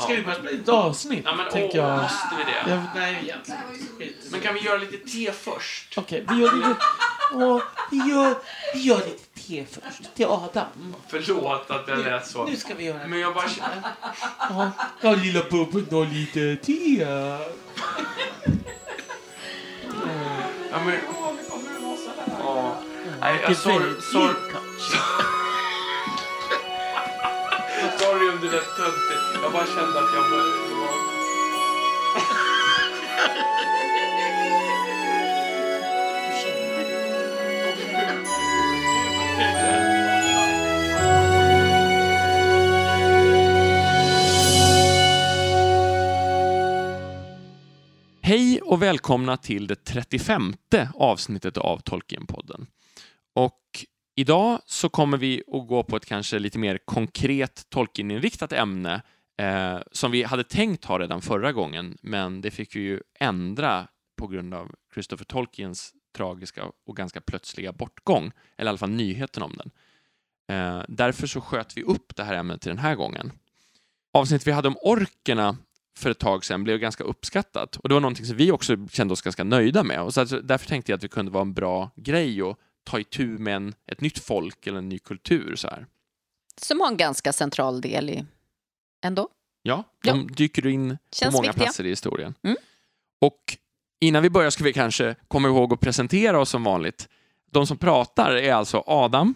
Ska vi bara spela ett avsnitt? Ja, men tänker åh, jag. måste vi det? Jag, nej, egentligen. Skit. Men kan vi göra lite te först? Okej, vi gör lite... Åh, vi gör, vi gör lite te först. Till Adam. Förlåt att jag lät så. Nu ska vi göra... Men jag bara... Ja, ja lilla bubben och lite te. Ja, men... Ja. Nej, jag sorry, väl- sorry, om det lät töntigt. Jag bara kände att jag var... det var- Hej och välkomna till det 35 avsnittet av Tolkienpodden. Och idag så kommer vi att gå på ett kanske lite mer konkret Tolkieninriktat ämne eh, som vi hade tänkt ha redan förra gången, men det fick vi ju ändra på grund av Christopher Tolkiens tragiska och ganska plötsliga bortgång, eller i alla fall nyheten om den. Eh, därför så sköt vi upp det här ämnet till den här gången. Avsnittet vi hade om orkerna för ett tag sedan blev ganska uppskattat och det var någonting som vi också kände oss ganska nöjda med och så alltså, därför tänkte jag att det kunde vara en bra grej att ta itu med en, ett nytt folk eller en ny kultur så här. Som har en ganska central del i ändå. Ja, de dyker in på Känns många viktiga. platser i historien. Mm. Och innan vi börjar ska vi kanske komma ihåg att presentera oss som vanligt. De som pratar är alltså Adam,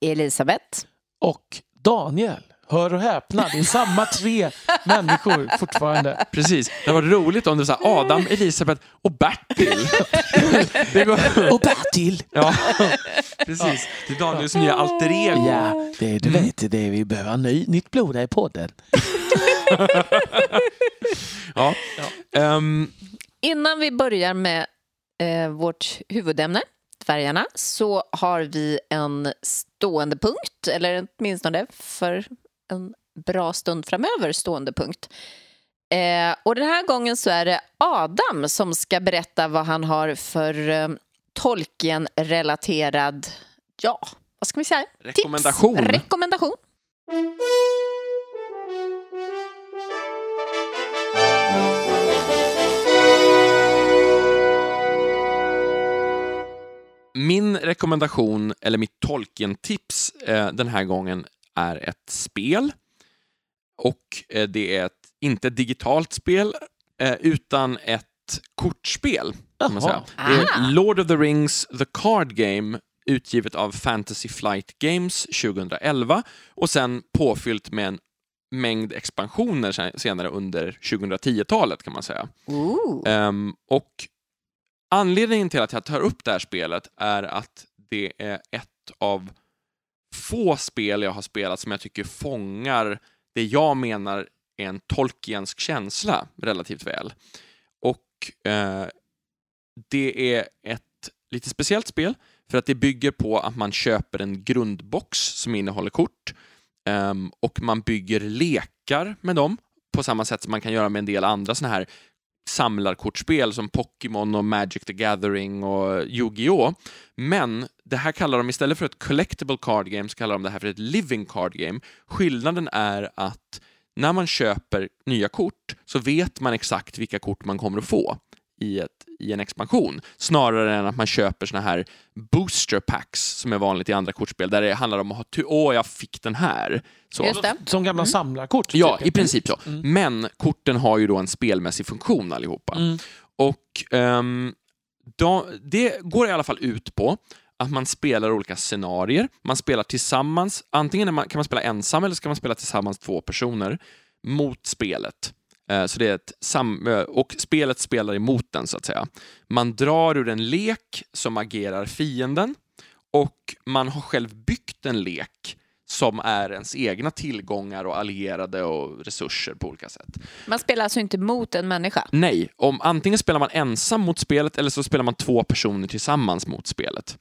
Elisabeth. Och Daniel. Hör och häpna, det är samma tre människor fortfarande. precis. Det var roligt om det var så här, Adam, Elisabeth och Bertil. det går... Och Bertil! Ja, precis. Det är Daniels nya alter ego. Ja, det, du vet det, vi behöver ny, nytt blod här i podden. Ja. Ehm, Innan vi börjar med eh, vårt huvudämne, dvärgarna, så har vi en stående punkt, eller åtminstone för en bra stund framöver stående punkt. Eh, och den här gången så är det Adam som ska berätta vad han har för eh, Tolkien-relaterad, ja, vad ska vi säga? Rekommendation. Tips. Rekommendation. Min rekommendation, eller mitt Tolkien-tips eh, den här gången är ett spel. Och eh, det är ett, inte ett digitalt spel, eh, utan ett kortspel. Kan man säga. Det är Ah. Lord of the Rings The Card Game, utgivet av Fantasy Flight Games 2011 och sen påfyllt med en mängd expansioner sen- senare under 2010-talet kan man säga. Ehm, och anledningen till att jag tar upp det här spelet är att det är ett av få spel jag har spelat som jag tycker fångar det jag menar är en Tolkiensk känsla relativt väl. Och eh, det är ett lite speciellt spel för att det bygger på att man köper en grundbox som innehåller kort eh, och man bygger lekar med dem på samma sätt som man kan göra med en del andra sådana här samlarkortspel som Pokémon och Magic the Gathering och Yu-Gi-Oh! Men det här kallar de istället för ett collectible card game så kallar de det här för ett living card game. Skillnaden är att när man köper nya kort så vet man exakt vilka kort man kommer att få i, ett, i en expansion snarare än att man köper såna här booster packs som är vanligt i andra kortspel där det handlar om att ha tur. Åh, jag fick den här. Så. Just det. Som gamla samlarkort. Ja, typ. i princip så. Men korten har ju då en spelmässig funktion allihopa. Mm. Och ehm, då, det går i alla fall ut på att man spelar olika scenarier. Man spelar tillsammans, antingen man, kan man spela ensam eller ska man spela tillsammans två personer mot spelet. Eh, Så det är ett sam eh, och spelet spelar emot den, så att säga. Man drar ur en lek som agerar fienden och man har själv byggt en lek som är ens egna tillgångar och allierade och resurser på olika sätt. Man spelar alltså inte mot en människa. Nej, om antingen spelar man ensam mot spelet eller så spelar man två personer tillsammans mot spelet.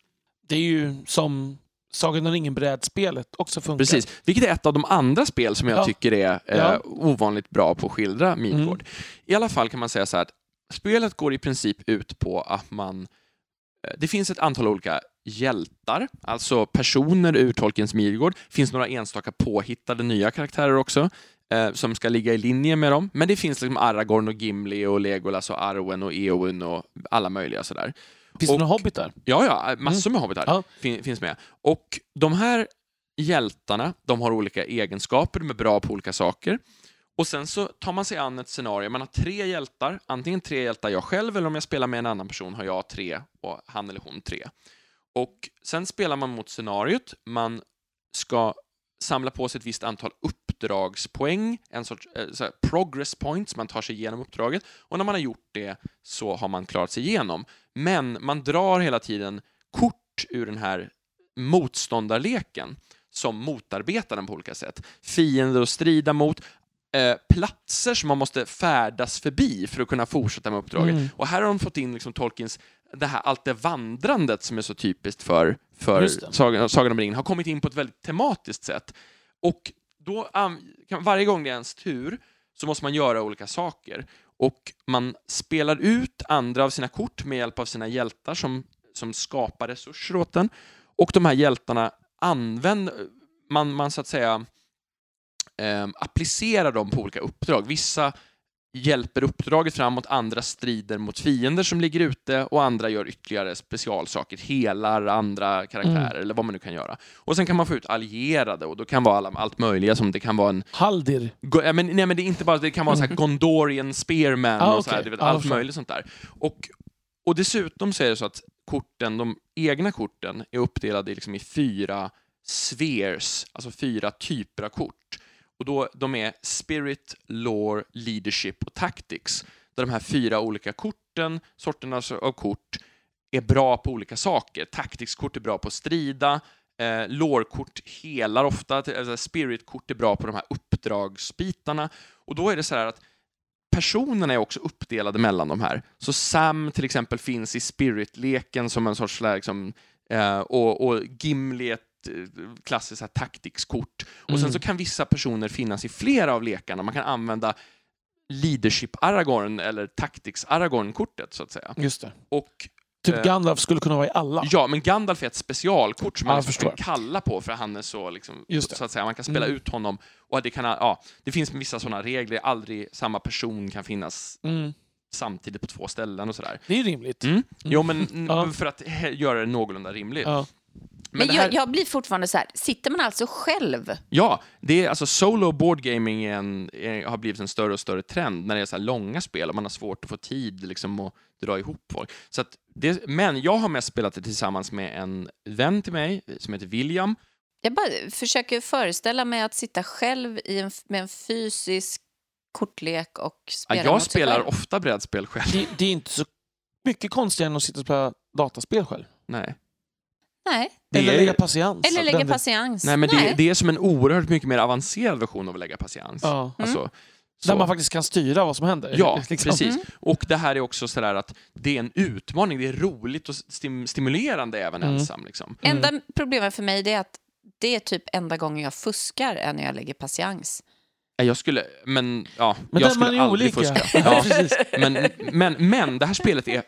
Det är ju som Sagan om ringen-brädspelet också funkar. Precis, vilket är ett av de andra spel som jag Ja. tycker är eh, Ja. ovanligt bra på att skildra Midgård. I alla fall kan man säga så här att spelet går i princip ut på att man... eh, Det finns ett antal olika hjältar, alltså personer ur Tolkiens Midgård. Det finns några enstaka påhittade nya karaktärer också. eh, som ska ligga i linje med dem. Men det finns liksom Aragorn och Gimli och Legolas och Arwen och Eowyn och alla möjliga sådär. Finns det Och- några hobbitar? Ja, ja, massor med hobbitar Ja. fin, finns med. Och de här hjältarna, de har olika egenskaper, de är bra på olika saker. Och sen så tar man sig an ett scenario, man har tre hjältar, antingen tre hjältar jag själv, eller om jag spelar med en annan person har jag tre och han eller hon tre. Och sen spelar man mot scenariot, man ska samla på sig ett visst antal uppdragspoäng, en sorts eh, progress points, man tar sig igenom uppdraget, och när man har gjort det så har man klarat sig igenom. Men man drar hela tiden kort ur den här motståndarleken som motarbetar den på olika sätt. Fiender att strida mot, eh, platser som man måste färdas förbi för att kunna fortsätta med uppdraget. Mm. Och här har de fått in liksom Tolkiens det här, allt det vandrandet som är så typiskt för, för. Sagan, Sagan om ringen har kommit in på ett väldigt tematiskt sätt. Och då, kan, varje gång det är ens tur så måste man göra olika saker. Och man spelar ut andra av sina kort med hjälp av sina hjältar som, som skapar resurser åt den. Och de här hjältarna använder, man, man så att säga eh, applicerar dem på olika uppdrag. Vissa hjälper uppdraget framåt, andra strider mot fiender som ligger ute och andra gör ytterligare specialsaker, helar andra karaktärer eller vad man nu kan göra. Och sen kan man få ut allierade och då kan vara alla, allt möjliga som det kan vara en Haldir? Go- ja, men, nej, men det är inte bara, det kan vara så här Gondorian Spearman Ah, och så här, du vet, allt förstår. möjligt sånt där. Och, och dessutom så är det så att korten, de egna korten är uppdelade i, liksom i fyra spheres, alltså fyra typer av kort. Och då, de är Spirit, Lore, Leadership och Tactics. Där de här fyra olika korten, sorterna av kort, är bra på olika saker. Tactics-kort är bra på att strida, eh, lore-kort helar ofta, alltså spirit-kort är bra på de här uppdragsbitarna. Och då är det så här att personerna är också uppdelade mellan de här. Så Sam till exempel finns i spirit-leken som en sorts liksom, eh, och, och Gimli är eh, klassiskt så här tactics-kort. Och sen Mm. så kan vissa personer finnas i flera av lekarna. Man kan använda leadership-Aragorn eller tactics-Aragorn-kortet så att säga. Just det. Och Typ Eh, Gandalf skulle kunna vara i alla. Ja, men Gandalf är ett specialkort som man liksom kan kalla på för han är så, liksom, så att säga, man kan spela Mm. ut honom. Och det, kan, ja, det finns vissa sådana regler, aldrig samma person kan finnas Mm. samtidigt på två ställen och sådär. Det är rimligt. Mm. Jo, men mm, Ja. för att göra det någorlunda rimligt. Ja. Men det här, jag, jag blir fortfarande så här, sitter man alltså själv? Ja, det är alltså solo board gaming är en, är, har blivit en större och större trend när det är så här långa spel och man har svårt att få tid liksom att dra ihop folk. Så att det, men jag har mest spelat det tillsammans med en vän till mig som heter William Jag bara försöker föreställa mig att sitta själv i en, med en fysisk kortlek och Ja, spela jag mot sig spelar ofta brädspel själv. Det, det är inte så mycket konstigare än att sitta och spela dataspel själv. Nej. Nej, Det Eller är- lägga patiens. eller lägga patiens. Nej, men det, det är som en oerhört mycket mer avancerad version av att lägga patiens. Ja. Alltså, så. Där man faktiskt kan styra vad som händer. Ja, Liksom. precis. Mm. Och det här är också sådär att det är en utmaning, det är roligt och stim stimulerande även Mm. ensam. Liksom. Enda problemet för mig är att det är typ enda gången jag fuskar är när jag lägger patiens. Nej, Jag skulle, men ja, Men jag skulle aldrig olika. fuska. Ja, Precis. men, men, men det här spelet är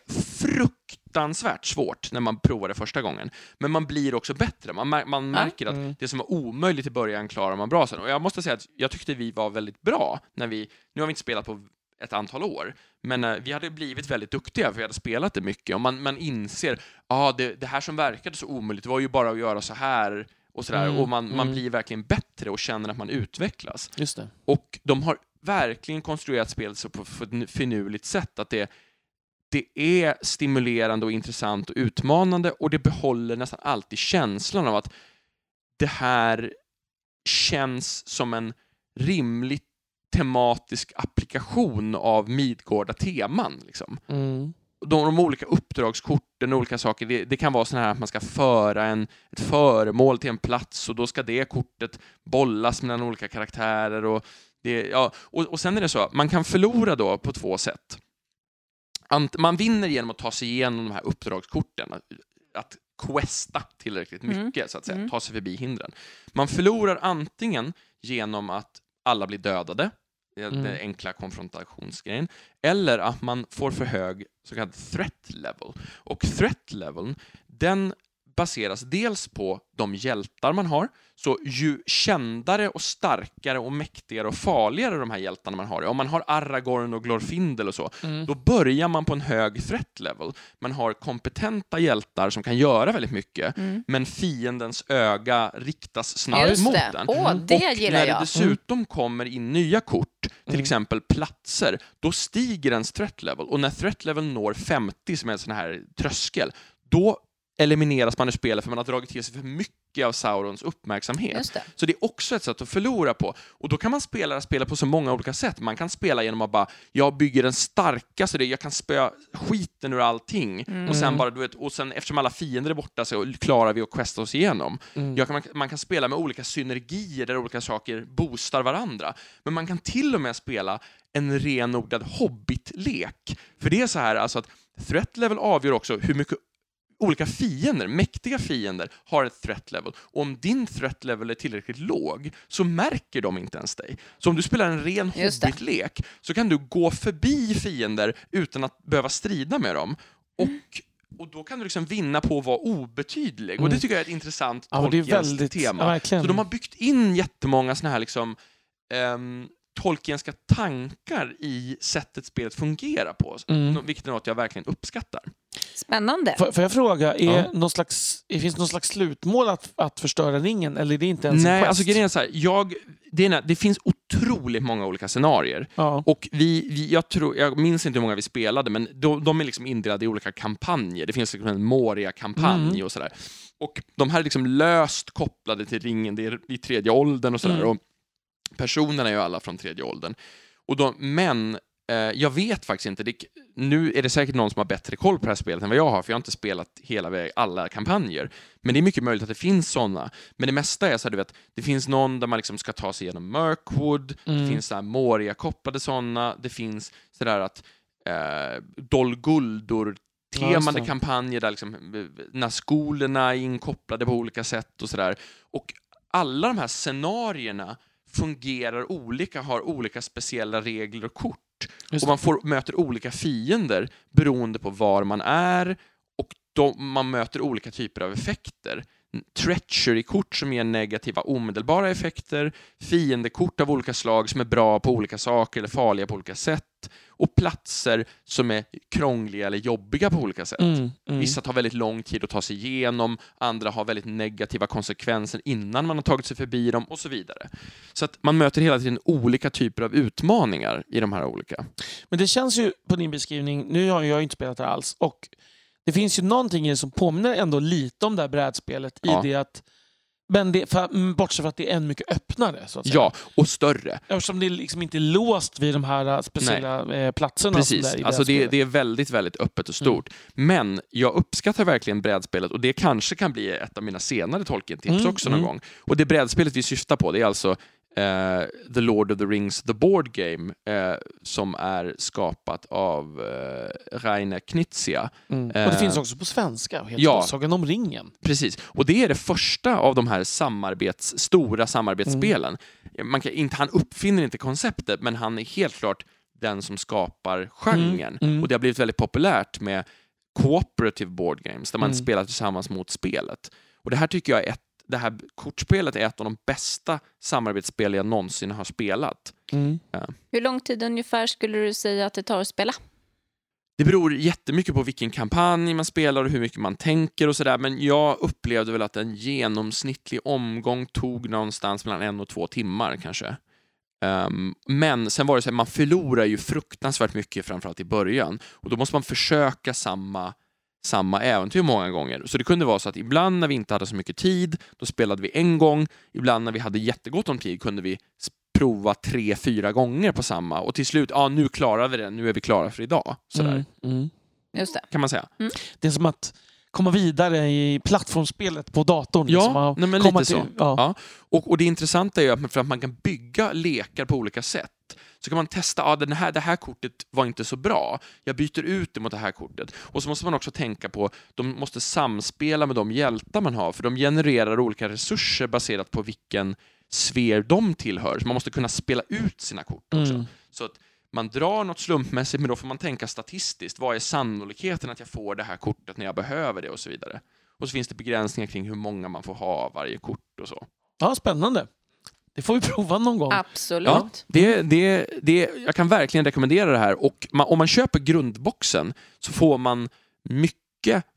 fruktansvärt svårt när man provar det första gången. Men man blir också bättre. Man, mär- man märker att Mm. det som var omöjligt i början klarar man bra sen. Och jag måste säga att jag tyckte vi var väldigt bra när vi, nu har vi inte spelat på ett antal år, men eh, vi hade blivit väldigt duktiga för vi hade spelat det mycket och man, man inser, ja, ah, det, det här som verkade så omöjligt var ju bara att göra så här och sådär Mm, och man, man mm. blir verkligen bättre och känner att man utvecklas. Just det. Och de har verkligen konstruerat spelet så på ett finurligt sätt att det, det är stimulerande och intressant och utmanande och det behåller nästan alltid känslan av att det här känns som en rimlig tematisk applikation av Midgårda teman. Liksom Mm. de, de olika uppdragskorten och olika saker, det, det kan vara så här att man ska föra en, ett föremål till en plats och då ska det kortet bollas mellan olika karaktärer och, det, ja, och, och sen är det så, man kan förlora då på två sätt. Man vinner genom att ta sig igenom de här uppdragskorten, att, questa tillräckligt Mm. mycket, så att säga, Mm. ta sig förbi hindren. Man förlorar antingen genom att alla blir dödade, Mm. den enkla konfrontationsgrejen, eller att man får för hög så kallad threat level. Och threat leveln, den baseras dels på de hjältar man har, så ju kändare och starkare och mäktigare och farligare de här hjältarna man har, om man har Aragorn och Glorfindel och så, Mm. då börjar man på en hög threat level. Man har kompetenta hjältar som kan göra väldigt mycket, Mm. men fiendens öga riktas snabbt Just mot det. den. Åh, Mm. det och gillar när det jag. dessutom kommer in nya kort, till Mm. exempel platser, då stiger ens threat level. Och när threat level når 50, som är en sån här tröskel, då elimineras man ur spelet för man har dragit till sig för mycket av Saurons uppmärksamhet. Det. Så det är också ett sätt att förlora på. Och då kan man spela spelet på så många olika sätt. Man kan spela genom att bara, jag bygger den starkaste, det- jag kan spöa skiten ur allting. Och sen bara, du vet, och sen eftersom alla fiender är borta så klarar vi att questa oss igenom. Mm. Kan, man, man kan spela med olika synergier där olika saker boostar varandra. Men man kan till och med spela en renodlad hobbitlek. För det är så här alltså att threat level avgör också hur mycket olika fiender, mäktiga fiender, har ett threat level. Och om din threat level är tillräckligt låg så märker de inte ens dig. Så om du spelar en ren hobbitlek så kan du gå förbi fiender utan att behöva strida med dem. Och, och då kan du liksom vinna på att vara obetydlig. Och det Mm. tycker jag är ett intressant Ja, men det är Tolkienskt väldigt... tema. Ja. Så de har byggt in jättemånga såna här liksom um, Tolkienska tankar i sättet spelet fungerar på, Mm. vilket är något jag verkligen uppskattar. Spännande. Får, får jag fråga, är Ja. någon slags, finns det någon slags slutmål att, att förstöra ringen? Eller är det inte ens en Nej, quest? alltså grejen är så här, jag, det, är, det finns otroligt många olika scenarier. Ja. Och vi, vi, jag, tror, jag minns inte hur många vi spelade, men de, de är liksom indelade i olika kampanjer. Det finns liksom en Moria-kampanj Mm. och sådär. Och de här är liksom löst kopplade till ringen, det är i tredje åldern och sådär. Mm. Och personerna är ju alla från tredje åldern. Och de, men eh, jag vet faktiskt inte, det, nu är det säkert någon som har bättre koll på det här spelet än vad jag har, för jag har inte spelat hela väg, alla kampanjer. Men det är mycket möjligt att det finns sådana. Men det mesta är så här, du vet, det finns någon där man liksom ska ta sig igenom Mirkwood, Mm. det finns så här Moria-kopplade sådana, det finns sådär att eh, Dol Guldur Ja, just temade det. kampanjer där liksom, eh, när skolorna är inkopplade på olika sätt och sådär. Och alla de här scenarierna fungerar olika, har olika speciella regler och kort. Just Och man får, möter olika fiender beroende på var man är och de, man möter olika typer av effekter. Treachery-kort som ger negativa omedelbara effekter, fiendekort av olika slag som är bra på olika saker eller farliga på olika sätt och platser som är krångliga eller jobbiga på olika sätt. Mm, mm. Vissa tar väldigt lång tid att ta sig igenom, andra har väldigt negativa konsekvenser innan man har tagit sig förbi dem och så vidare. Så att man möter hela tiden olika typer av utmaningar i de här olika. Men det känns ju på din beskrivning, nu har jag inte spelat det alls, och det finns ju någonting i det som påminner ändå lite om det här brädspelet Ja. i det att men det, för, mm, bortsett från att det är än mycket öppnare. Så att säga. Ja, och större. Eftersom det liksom inte är låst vid de här äh, speciella eh, platserna. Precis, i alltså det, det är väldigt, väldigt öppet och stort. Men jag uppskattar verkligen brädspelet och det kanske kan bli ett av mina senare Tolkien-tips Mm, också någon mm. gång. Och det brädspelet vi syftar på det är alltså eh, The Lord of the Rings, The Board Game, eh, som är skapat av eh, Rainer Knizia. Mm. Och det eh, finns också på svenska, helt ja. ja. Sagan om ringen. Precis, och det är det första av de här samarbets, stora samarbetsspelen. Man kan, inte, han uppfinner inte konceptet, men han är helt klart den som skapar genren. Mm, mm. Och det har blivit väldigt populärt med cooperative board games, där man Mm. spelar tillsammans mot spelet. Och det här tycker jag är ett, det här kortspelet är ett av de bästa samarbetsspel jag någonsin har spelat. Mm. Hur lång tid ungefär skulle du säga att det tar att spela? Det beror jättemycket på vilken kampanj man spelar och hur mycket man tänker och sådär, men jag upplevde väl att en genomsnittlig omgång tog någonstans mellan en och två timmar kanske. Ehm, men sen var det så här, man förlorar ju fruktansvärt mycket framförallt i början och då måste man försöka samma, samma äventyr många gånger. Så det kunde vara så att ibland när vi inte hade så mycket tid, då spelade vi en gång. Ibland när vi hade jättegott om tid kunde vi prova tre, fyra gånger på samma och till slut, ja nu klarar vi det, nu är vi klara för idag. Sådär Mm. Mm. Just det. kan man säga. Det är som att komma vidare i plattformsspelet på datorn. Ja, liksom, nej, men lite så. till- Ja. Ja. Och, och det intressanta är ju att för att man kan bygga lekar på olika sätt så kan man testa, ja, den här, det här kortet var inte så bra, jag byter ut det mot det här kortet. Och så måste man också tänka på, de måste samspela med de hjältar man har, för de genererar olika resurser baserat på vilken sfär de tillhör. Så man måste kunna spela ut sina kort också. Mm. Så att man drar något slumpmässigt, men då får man tänka statistiskt. Vad är sannolikheten att jag får det här kortet när jag behöver det och så vidare. och så finns det begränsningar kring hur många man får ha av varje kort och så. Ja, spännande. Det får vi prova någon gång. Absolut. Ja, det, det, det, jag kan verkligen rekommendera det här och man, om man köper grundboxen så får man mycket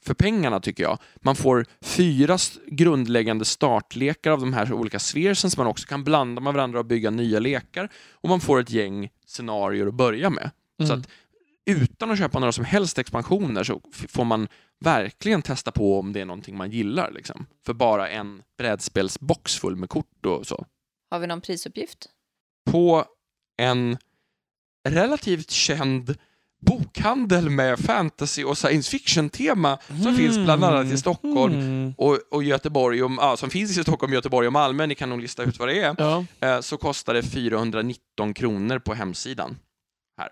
för pengarna tycker jag. Man får fyra grundläggande startlekar av de här olika spheresen som man också kan blanda med varandra och bygga nya lekar och man får ett gäng scenarier att börja med. Så Mm. att utan att köpa några som helst expansioner så får man verkligen testa på om det är någonting man gillar. Liksom. För bara en brädspelsbox full med kort och så. Har vi någon prisuppgift? På en relativt känd bokhandel med fantasy och science fiction-tema som finns bland annat i Stockholm Mm. och, och Göteborg, och, ja, som finns i Stockholm, Göteborg och Malmö, ni kan nog lista ut vad det är, Ja. eh, så kostar det 419 kronor på hemsidan. Här,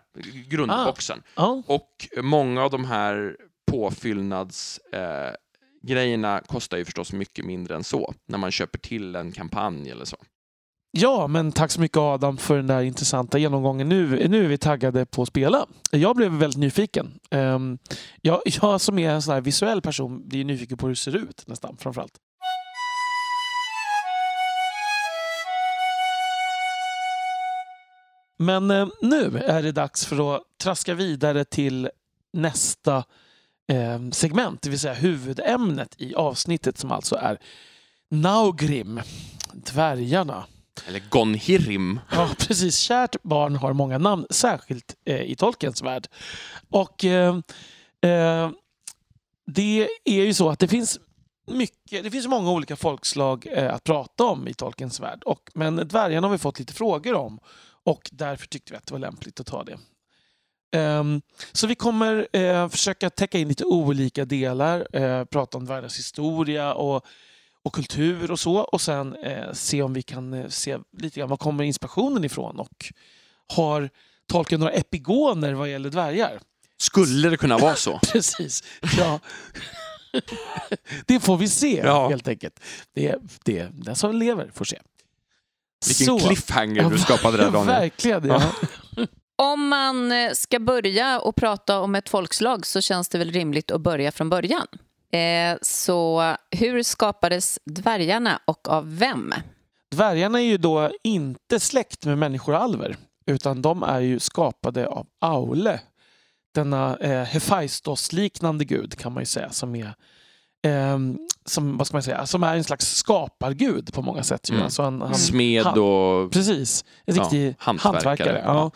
grundboxen. Ja. Och många av de här påfyllnadsgrejerna eh, grejerna kostar ju förstås mycket mindre än så, när man köper till en kampanj eller så ja, men tack så mycket Adam för den där intressanta genomgången. Nu, nu är vi taggade på att spela. Jag blev väldigt nyfiken. Um, jag, jag som är en sån här visuell person blir nyfiken på hur det ser ut nästan, framförallt. Men eh, nu är det dags för att traska vidare till nästa ehm, segment, det vill säga huvudämnet i avsnittet som alltså är Naugrim, dvärgarna. Eller Gonhirim. Ja, precis. Kärt barn har många namn, särskilt eh, i Tolkiens värld. Och eh, eh, det är ju så att det finns mycket, det finns många olika folkslag eh, att prata om i Tolkiens värld. Och, men dvärgarna har vi fått lite frågor om och därför tyckte vi att det var lämpligt att ta det. Um, så vi kommer uh, försöka täcka in lite olika delar, uh, prata om dvärgarnas historia och och kultur och så och sen eh, se om vi kan eh, se lite grann var kommer inspirationen ifrån och har Tolkien några epigoner vad gäller dvärgar? Skulle det kunna vara så? Precis, ja. det får vi se Ja. helt enkelt. Det, det, den som lever får se. Vilken Så. cliffhanger du skapade där Daniel. Verkligen. Ja. Om man eh, ska börja och prata om ett folkslag så känns det väl rimligt att börja från början. Eh, så hur skapades dvärgarna och av vem? Dvärgarna är ju då inte släkt med människor och alver utan de är ju skapade av Aule. Denna eh, Hephaistos-liknande gud kan man ju säga som är ehm, som, vad ska man säga, som är en slags skapargud på många sätt. ju. Mm. Alltså han, han, Smed han- och... Precis, en Ja, riktig hantverkare. hantverkare. ja.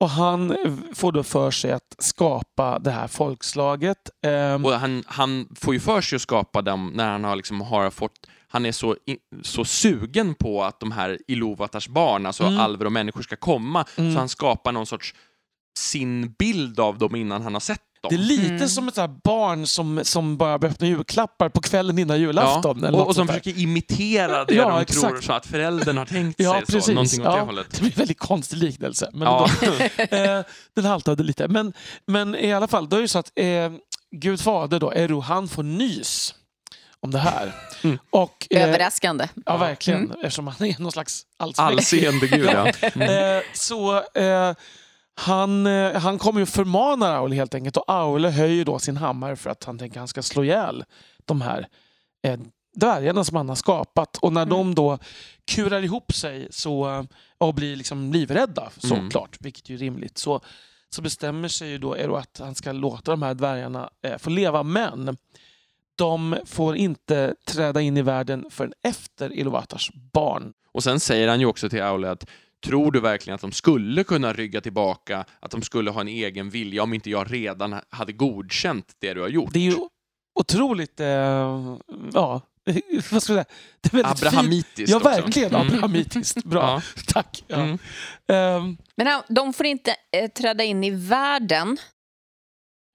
Och han får då för sig att skapa det här folkslaget. Ehm, Och han, han får ju för sig att skapa dem när han har, liksom, har fått han är så, så sugen på att de här Iluvatars barn, alltså Mm. alver och människor, ska komma, Mm. så han skapar någon sorts sin bild av dem innan han har sett dem. Det är lite Mm. som ett så barn som, som bara öppnar julklappar på kvällen innan julafton. eller och, och som försöker imitera det Ja, de exakt. tror så att föräldern har tänkt Ja, sig. Så, precis. någonting åt det Ja, hållet. det blir en väldigt konstig liknelse. Men Ja. då, eh, den haltade lite. Men, men i alla fall, då är det så att eh, Gud fader då, Eru, han får nys om det här. Mm. Och, eh, Överraskande. Ja, verkligen. Eftersom han är någon slags allsmäktig. Allseende gud, ja. Mm. Eh, så eh, han, eh, han kommer ju och förmanar Aule helt enkelt och Aule höjer då sin hammare för att han tänker att han ska slå ihjäl de här eh, dvärgarna som han har skapat. Och när de då kurar ihop sig så, eh, och blir liksom livrädda såklart, vilket är ju rimligt, så, så bestämmer sig ju då Ero att han ska låta de här dvärgarna eh, få leva. Men de får inte träda in i världen förrän efter Iluvatars barn. Och sen säger han ju också till Aule att Tror du verkligen att de skulle kunna rygga tillbaka, att de skulle ha en egen vilja om inte jag redan hade godkänt det du har gjort? Det är ju otroligt, eh, ja, vad ska jag säga? Det är väldigt fint. Abrahamitiskt Ja, också. verkligen Mm. abrahamitiskt. Bra, Ja. tack. Ja. Mm. Ehm, Men de får inte eh, träda in i världen.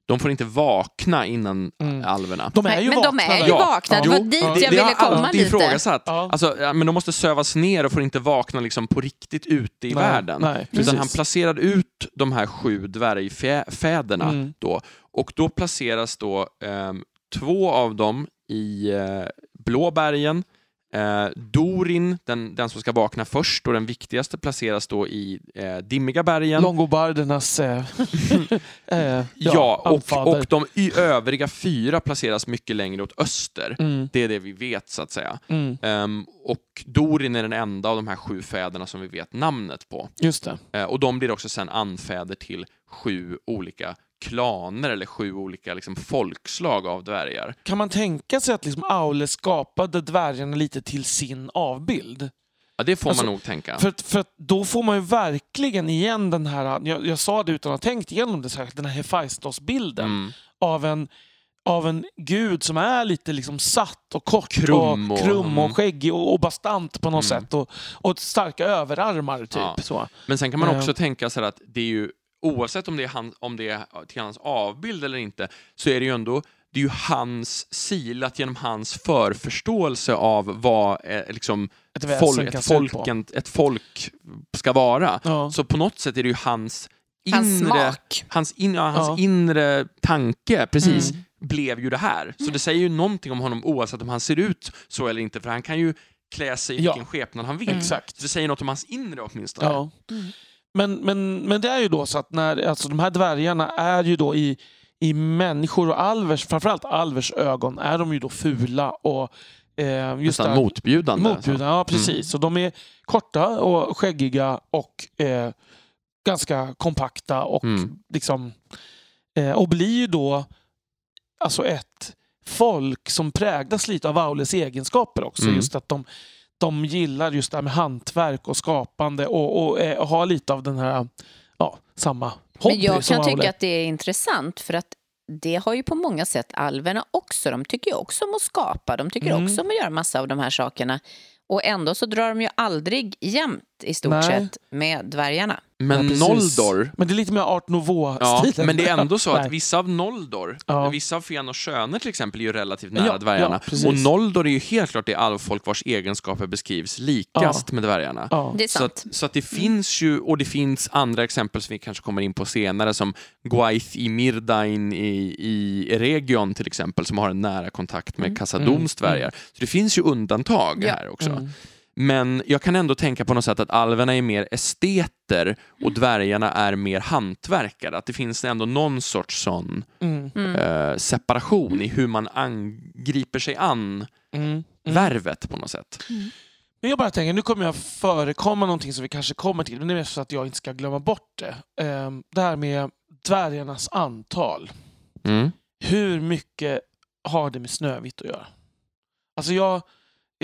De får inte vakna innan Mm. alverna. de är ju men de vakna är ju där. Ja. vakna. Det var dit det- jag det ville har komma lite. ifrågasatt. Ja. Alltså, ja, men de måste sövas ner och får inte vakna liksom på riktigt ute i Nej, världen. nej, Utan han placerar ut de här sju dvärgfäderna Mm. då. Och då placeras då ehm, två av dem i eh, Blå bergen Eh, Dorin, den, den som ska vakna först och den viktigaste, placeras då i eh, Dimmiga bergen. Longobardernas eh, eh, ja, och, anfader. och de övriga fyra placeras mycket längre åt öster. Mm, Det är det vi vet, så att säga. mm, Ehm, och Dorin är den enda av de här sju fäderna som vi vet namnet på. just det. Eh, och de blir också sen anfäder till sju olika klaner eller sju olika liksom, folkslag av dvärgar. Kan man tänka sig att liksom Aule skapade dvärgarna lite till sin avbild? Ja, det får Alltså, man nog tänka. För, för då får man ju verkligen igen den här, jag, jag sa det utan att ha tänkt igenom det särskilt, den här Hephaistos-bilden Mm. av, en, av en gud som är lite liksom satt och kort Krum och, och- krum och mm. skäggig och, och bastant på något Mm. sätt och, och starka överarmar typ. Ja. Så. Men sen kan man också tänka sig att det är ju, oavsett om det är, han, om det är till hans avbild eller inte, så är det ju ändå det är ju hans silat genom hans förförståelse av vad eh, liksom, Ett folk, ett, folken, ett folk ska vara. Ja. Så på något sätt är det ju hans Hans inre, smak. hans, in, ja, hans Ja. inre tanke, precis, Mm. blev ju det här. Så det säger ju någonting om honom oavsett om han ser ut så eller inte, för han kan ju klä sig i Ja. vilken skepnad han vill. Exakt. Så det säger något om hans inre åtminstone. Ja. Men, men, men det är ju då så att när, alltså de här dvärgarna är ju då i, i människor och alvers, framförallt alvers ögon, är de ju då fula och eh, just Nästan det, motbjudande. motbjudande. Ja, precis. Så de är korta och skäggiga och eh, ganska kompakta och Mm. liksom eh, och blir ju då alltså ett folk som präglas lite av Aules egenskaper också. Mm. Just att de, de gillar just det här med hantverk och skapande och, och, eh, har lite av den här, ja, samma hobby Men jag kan tycka att det är intressant för att det har ju på många sätt alverna också. De tycker ju också om att skapa, de tycker Mm. också om att göra massa av de här sakerna. Och ändå så drar de ju aldrig jämnt i stort Nej. sett med dvärgarna. Men Ja. Noldor, Men det är lite mer art ja, nouveau-stilen. men det är ändå så att vissa av Noldor, Ja. vissa av Fen och Sköner till exempel, är ju relativt nära Ja, dvärgarna. ja, och Noldor är ju helt klart det alvfolk vars egenskaper beskrivs likast med dvärgarna. Ja. Det är Så sant. att, så att det finns ju, och det finns andra exempel som vi kanske kommer in på senare, som Gwaith i Mirdain i, i Eregion till exempel, som har en nära kontakt med Khazad-dûms dvärgar. Så det finns ju undantag Ja. här också. Mm. Men jag kan ändå tänka på något sätt att alverna är mer esteter och dvärgarna är mer hantverkare. Att det finns ändå någon sorts sån Mm. Mm. eh, separation i hur man angriper sig an Mm. Mm. värvet på något sätt. Men jag bara tänker, nu kommer jag förekomma någonting som vi kanske kommer till, men det är mest så att jag inte ska glömma bort det. Ehm, Det här med dvärgarnas antal. Mm. Hur mycket har det med Snövit att göra? Alltså jag,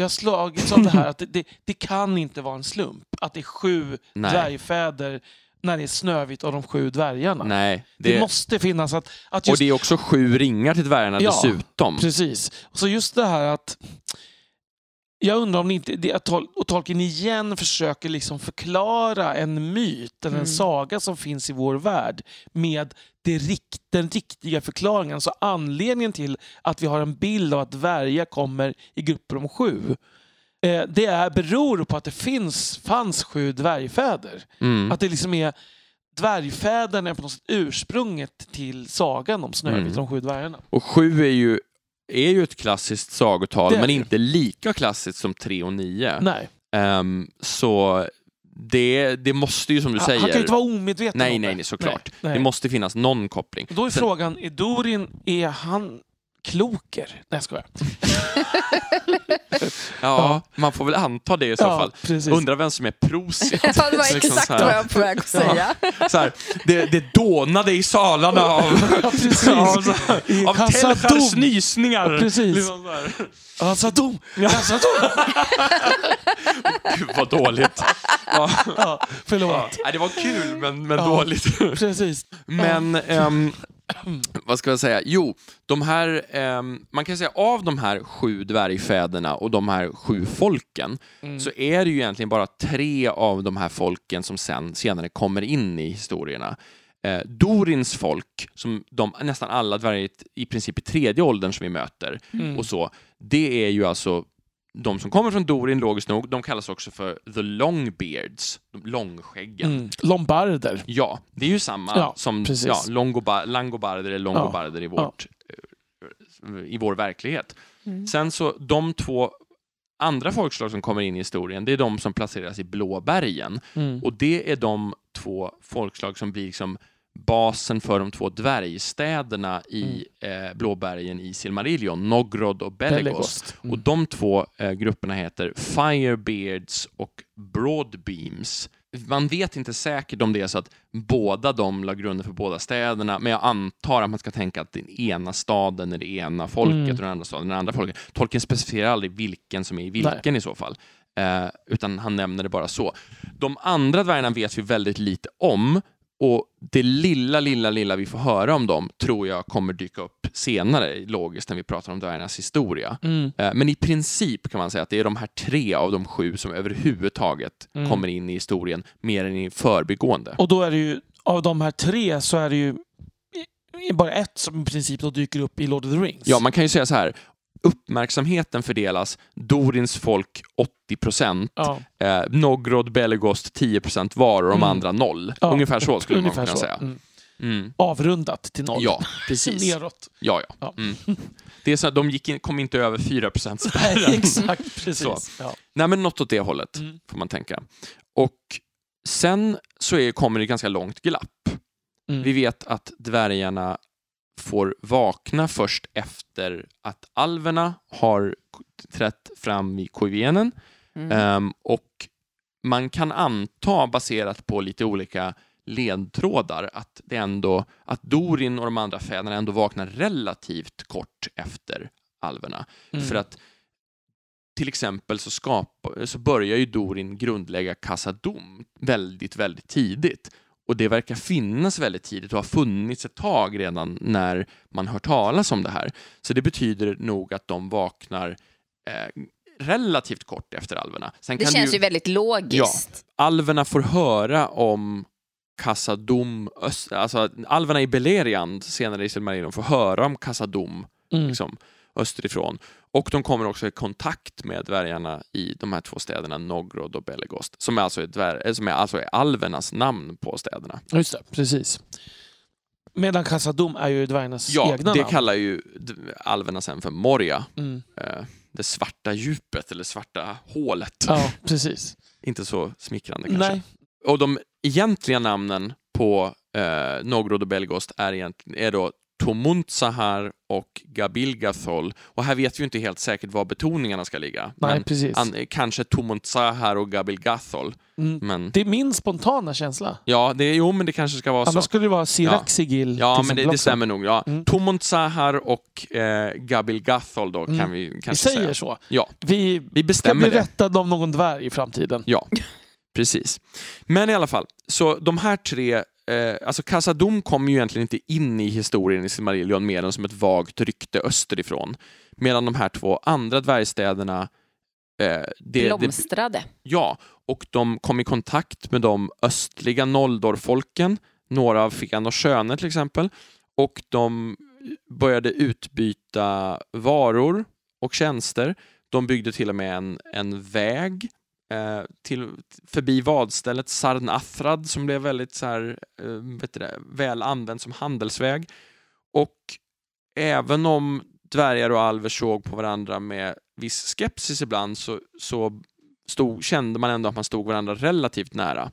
jag har slagits av det här att det, det, det kan inte vara en slump att det är sju Nej. dvärgfäder när det är Snövit och de sju dvärgarna. Nej, Det, det, måste finnas att, att och just det är också sju ringar till dvärgarna Ja, dessutom. Precis. Så just det här att jag undrar om det inte det att Tol- och Tolkien igen försöker liksom förklara en myt eller en Mm. saga som finns i vår värld med det rikt, den riktiga förklaringen. Alltså anledningen till att vi har en bild av att dvärgar kommer i grupper om sju. Eh, det är, beror på att det finns, fanns sju dvärgfäder. Mm. Att det liksom är dvärgfäderna är på något sätt ursprunget till sagan om Snövit Mm. och de sju dvärgarna. Och sju är ju, är ju ett klassiskt sagotal, men inte lika klassiskt som tre och nio. Nej. Ehm, så det, det måste ju, som du Han- säger... Han kan ju inte vara omedveten nej, om nej, det. nej, såklart. Nej, nej. Det måste finnas någon koppling. Då är Sen- frågan, är Dorin, är han kloker? Nej, jag skojar. Ja, man får väl anta det i så fall. precis. Undrar vem som är Prosiat. Ja, det var Så liksom exakt så här- vad jag var på väg att säga. Så här, det, det dånade i salarna av, Ja, precis. av, I av Khazad-dûm. Telchars nysningar. Ja, precis. Liksom så här. Khazad-dûm! Khazad-dûm! Gud vad dåligt. Ja. Ja, förlåt. Ja. Det var kul men, men Ja. dåligt. Precis. Men, ehm, vad ska jag säga? Jo, de här, ehm, man kan säga av de här sju dvärgfäderna och de här sju folken Mm. så är det ju egentligen bara tre av de här folken som sen, senare kommer in i historierna. Eh, Dorins folk, som de, nästan alla dvärgar i princip i tredje åldern som vi möter, Mm. och så, det är ju alltså de som kommer från Dorin, logiskt nog, de kallas också för the longbeards, de långskäggen. Mm. Lombarder. Ja, det är ju samma Ja, som precis. ja, longobar, langobarder eller longobarder i, vårt, eh, i vår verklighet. Mm. Sen så, de två andra folkslag som kommer in i historien, det är de som placeras i Blåbergen. Mm. Och det är de två folkslag som blir liksom basen för de två dvärgstäderna i Mm. eh, Blåbergen i Silmarillion, Nogrod och Belegost. Belegost. Mm. Och de två eh, grupperna heter Firebeards och Broadbeams. Man vet inte säkert om det är så att båda de la grunden för båda städerna, men jag antar att man ska tänka att den ena staden är det ena folket Mm. och den andra staden är det andra folket. Tolkien specificerar aldrig vilken som är i vilken i så fall, eh, utan han nämner det bara så. De andra dvärgarna vet vi väldigt lite om, och det lilla, lilla, lilla vi får höra om dem tror jag kommer dyka upp senare, logiskt, när vi pratar om dvärgarnas historia. Mm. Eh, Men i princip kan man säga att det är de här tre av de sju som överhuvudtaget Mm. kommer in i historien, mer än i förbigående. Och då är det ju, av de här tre så är det ju bara ett som i princip då dyker upp i Lord of the Rings. Ja, man kan ju säga så här. Uppmärksamheten fördelas Dorins folk 80 procent, Ja, eh, Nogrod, Belegost 10 procent var och de Mm. andra noll. Ja, Ungefär så skulle ungefär man kunna så. säga. Mm. Mm. Avrundat till noll. Ja, precis. Neråt. Ja, ja. Ja. Mm. Det är så att de gick in, kom inte över 4 procent Nej, spärren. exakt. Precis. Ja. Nej, men något åt det hållet Mm. får man tänka. Och sen så är, kommer det ganska långt glapp. Mm. Vi vet att dvärgarna får vakna först efter att alverna har trätt fram i Koivenen. Mm. Ehm, och man kan anta, baserat på lite olika ledtrådar, att det ändå att Dorin och de andra fäderna ändå vaknar relativt kort efter alverna. Mm. För att till exempel så, skapa, så börjar ju Dorin grundlägga Kassadom väldigt, väldigt tidigt. Och det verkar finnas väldigt tidigt och har funnits ett tag redan när man hör talas om det här. Så det betyder nog att de vaknar eh, relativt kort efter alverna. Sen Det kan känns ju, ju väldigt logiskt. alverna får höra om Kassadom, alltså alverna i Beleriand senare i Silmarillion får höra om Kassadom Mm. liksom, österifrån. Och de kommer också i kontakt med dvärgarna i de här två städerna, Nogrod och Belegost, som är alltså, är dvär, eh, som är alltså är alvernas namn på städerna. Just det, precis. Medan Kassadom är ju dvärgarnas Ja, egna det namn. kallar ju alverna sen för Moria, Mm. eh, det svarta djupet eller svarta hålet. Ja, precis. Inte så smickrande kanske. Nej. Och de egentliga namnen på eh, Nogrod och Belgost är, är då Tomuntsahar och Gabilgathol. Och här vet vi inte helt säkert var betoningarna ska ligga. Nej, precis. an, kanske Tomuntsahar och Gabilgathol. Mm. Men Det är min spontana känsla. ja, det, jo, men det kanske ska vara Annars så. skulle det vara Sirac Sigil. Ja, till men det, det stämmer nog. Ja. Mm. Och eh, Gabilgathol då Mm. kan vi Vi kanske säger säga. så. Ja, Vi vi ska bli bestämmer rättade av någon dvärg i framtiden. Ja, precis. Men i alla fall, så de här tre, eh, alltså Casadom kommer ju egentligen inte in i historien i Silmarillion mer än som ett vagt rykte österifrån. Medan de här två andra dvärgstäderna, eh, det, det, Blomstrade. ja, och de kom i kontakt med de östliga Noldor-folken, några av Fian Sköne till exempel, och de började utbyta varor och tjänster. De byggde till och med en, en väg eh, till, förbi vadstället Sarnathrad som blev väldigt så här, eh, vet det, väl använd som handelsväg. Och även om dvärgar och alver såg på varandra med viss skepsis ibland så, så stod, kände man ändå att man stod varandra relativt nära.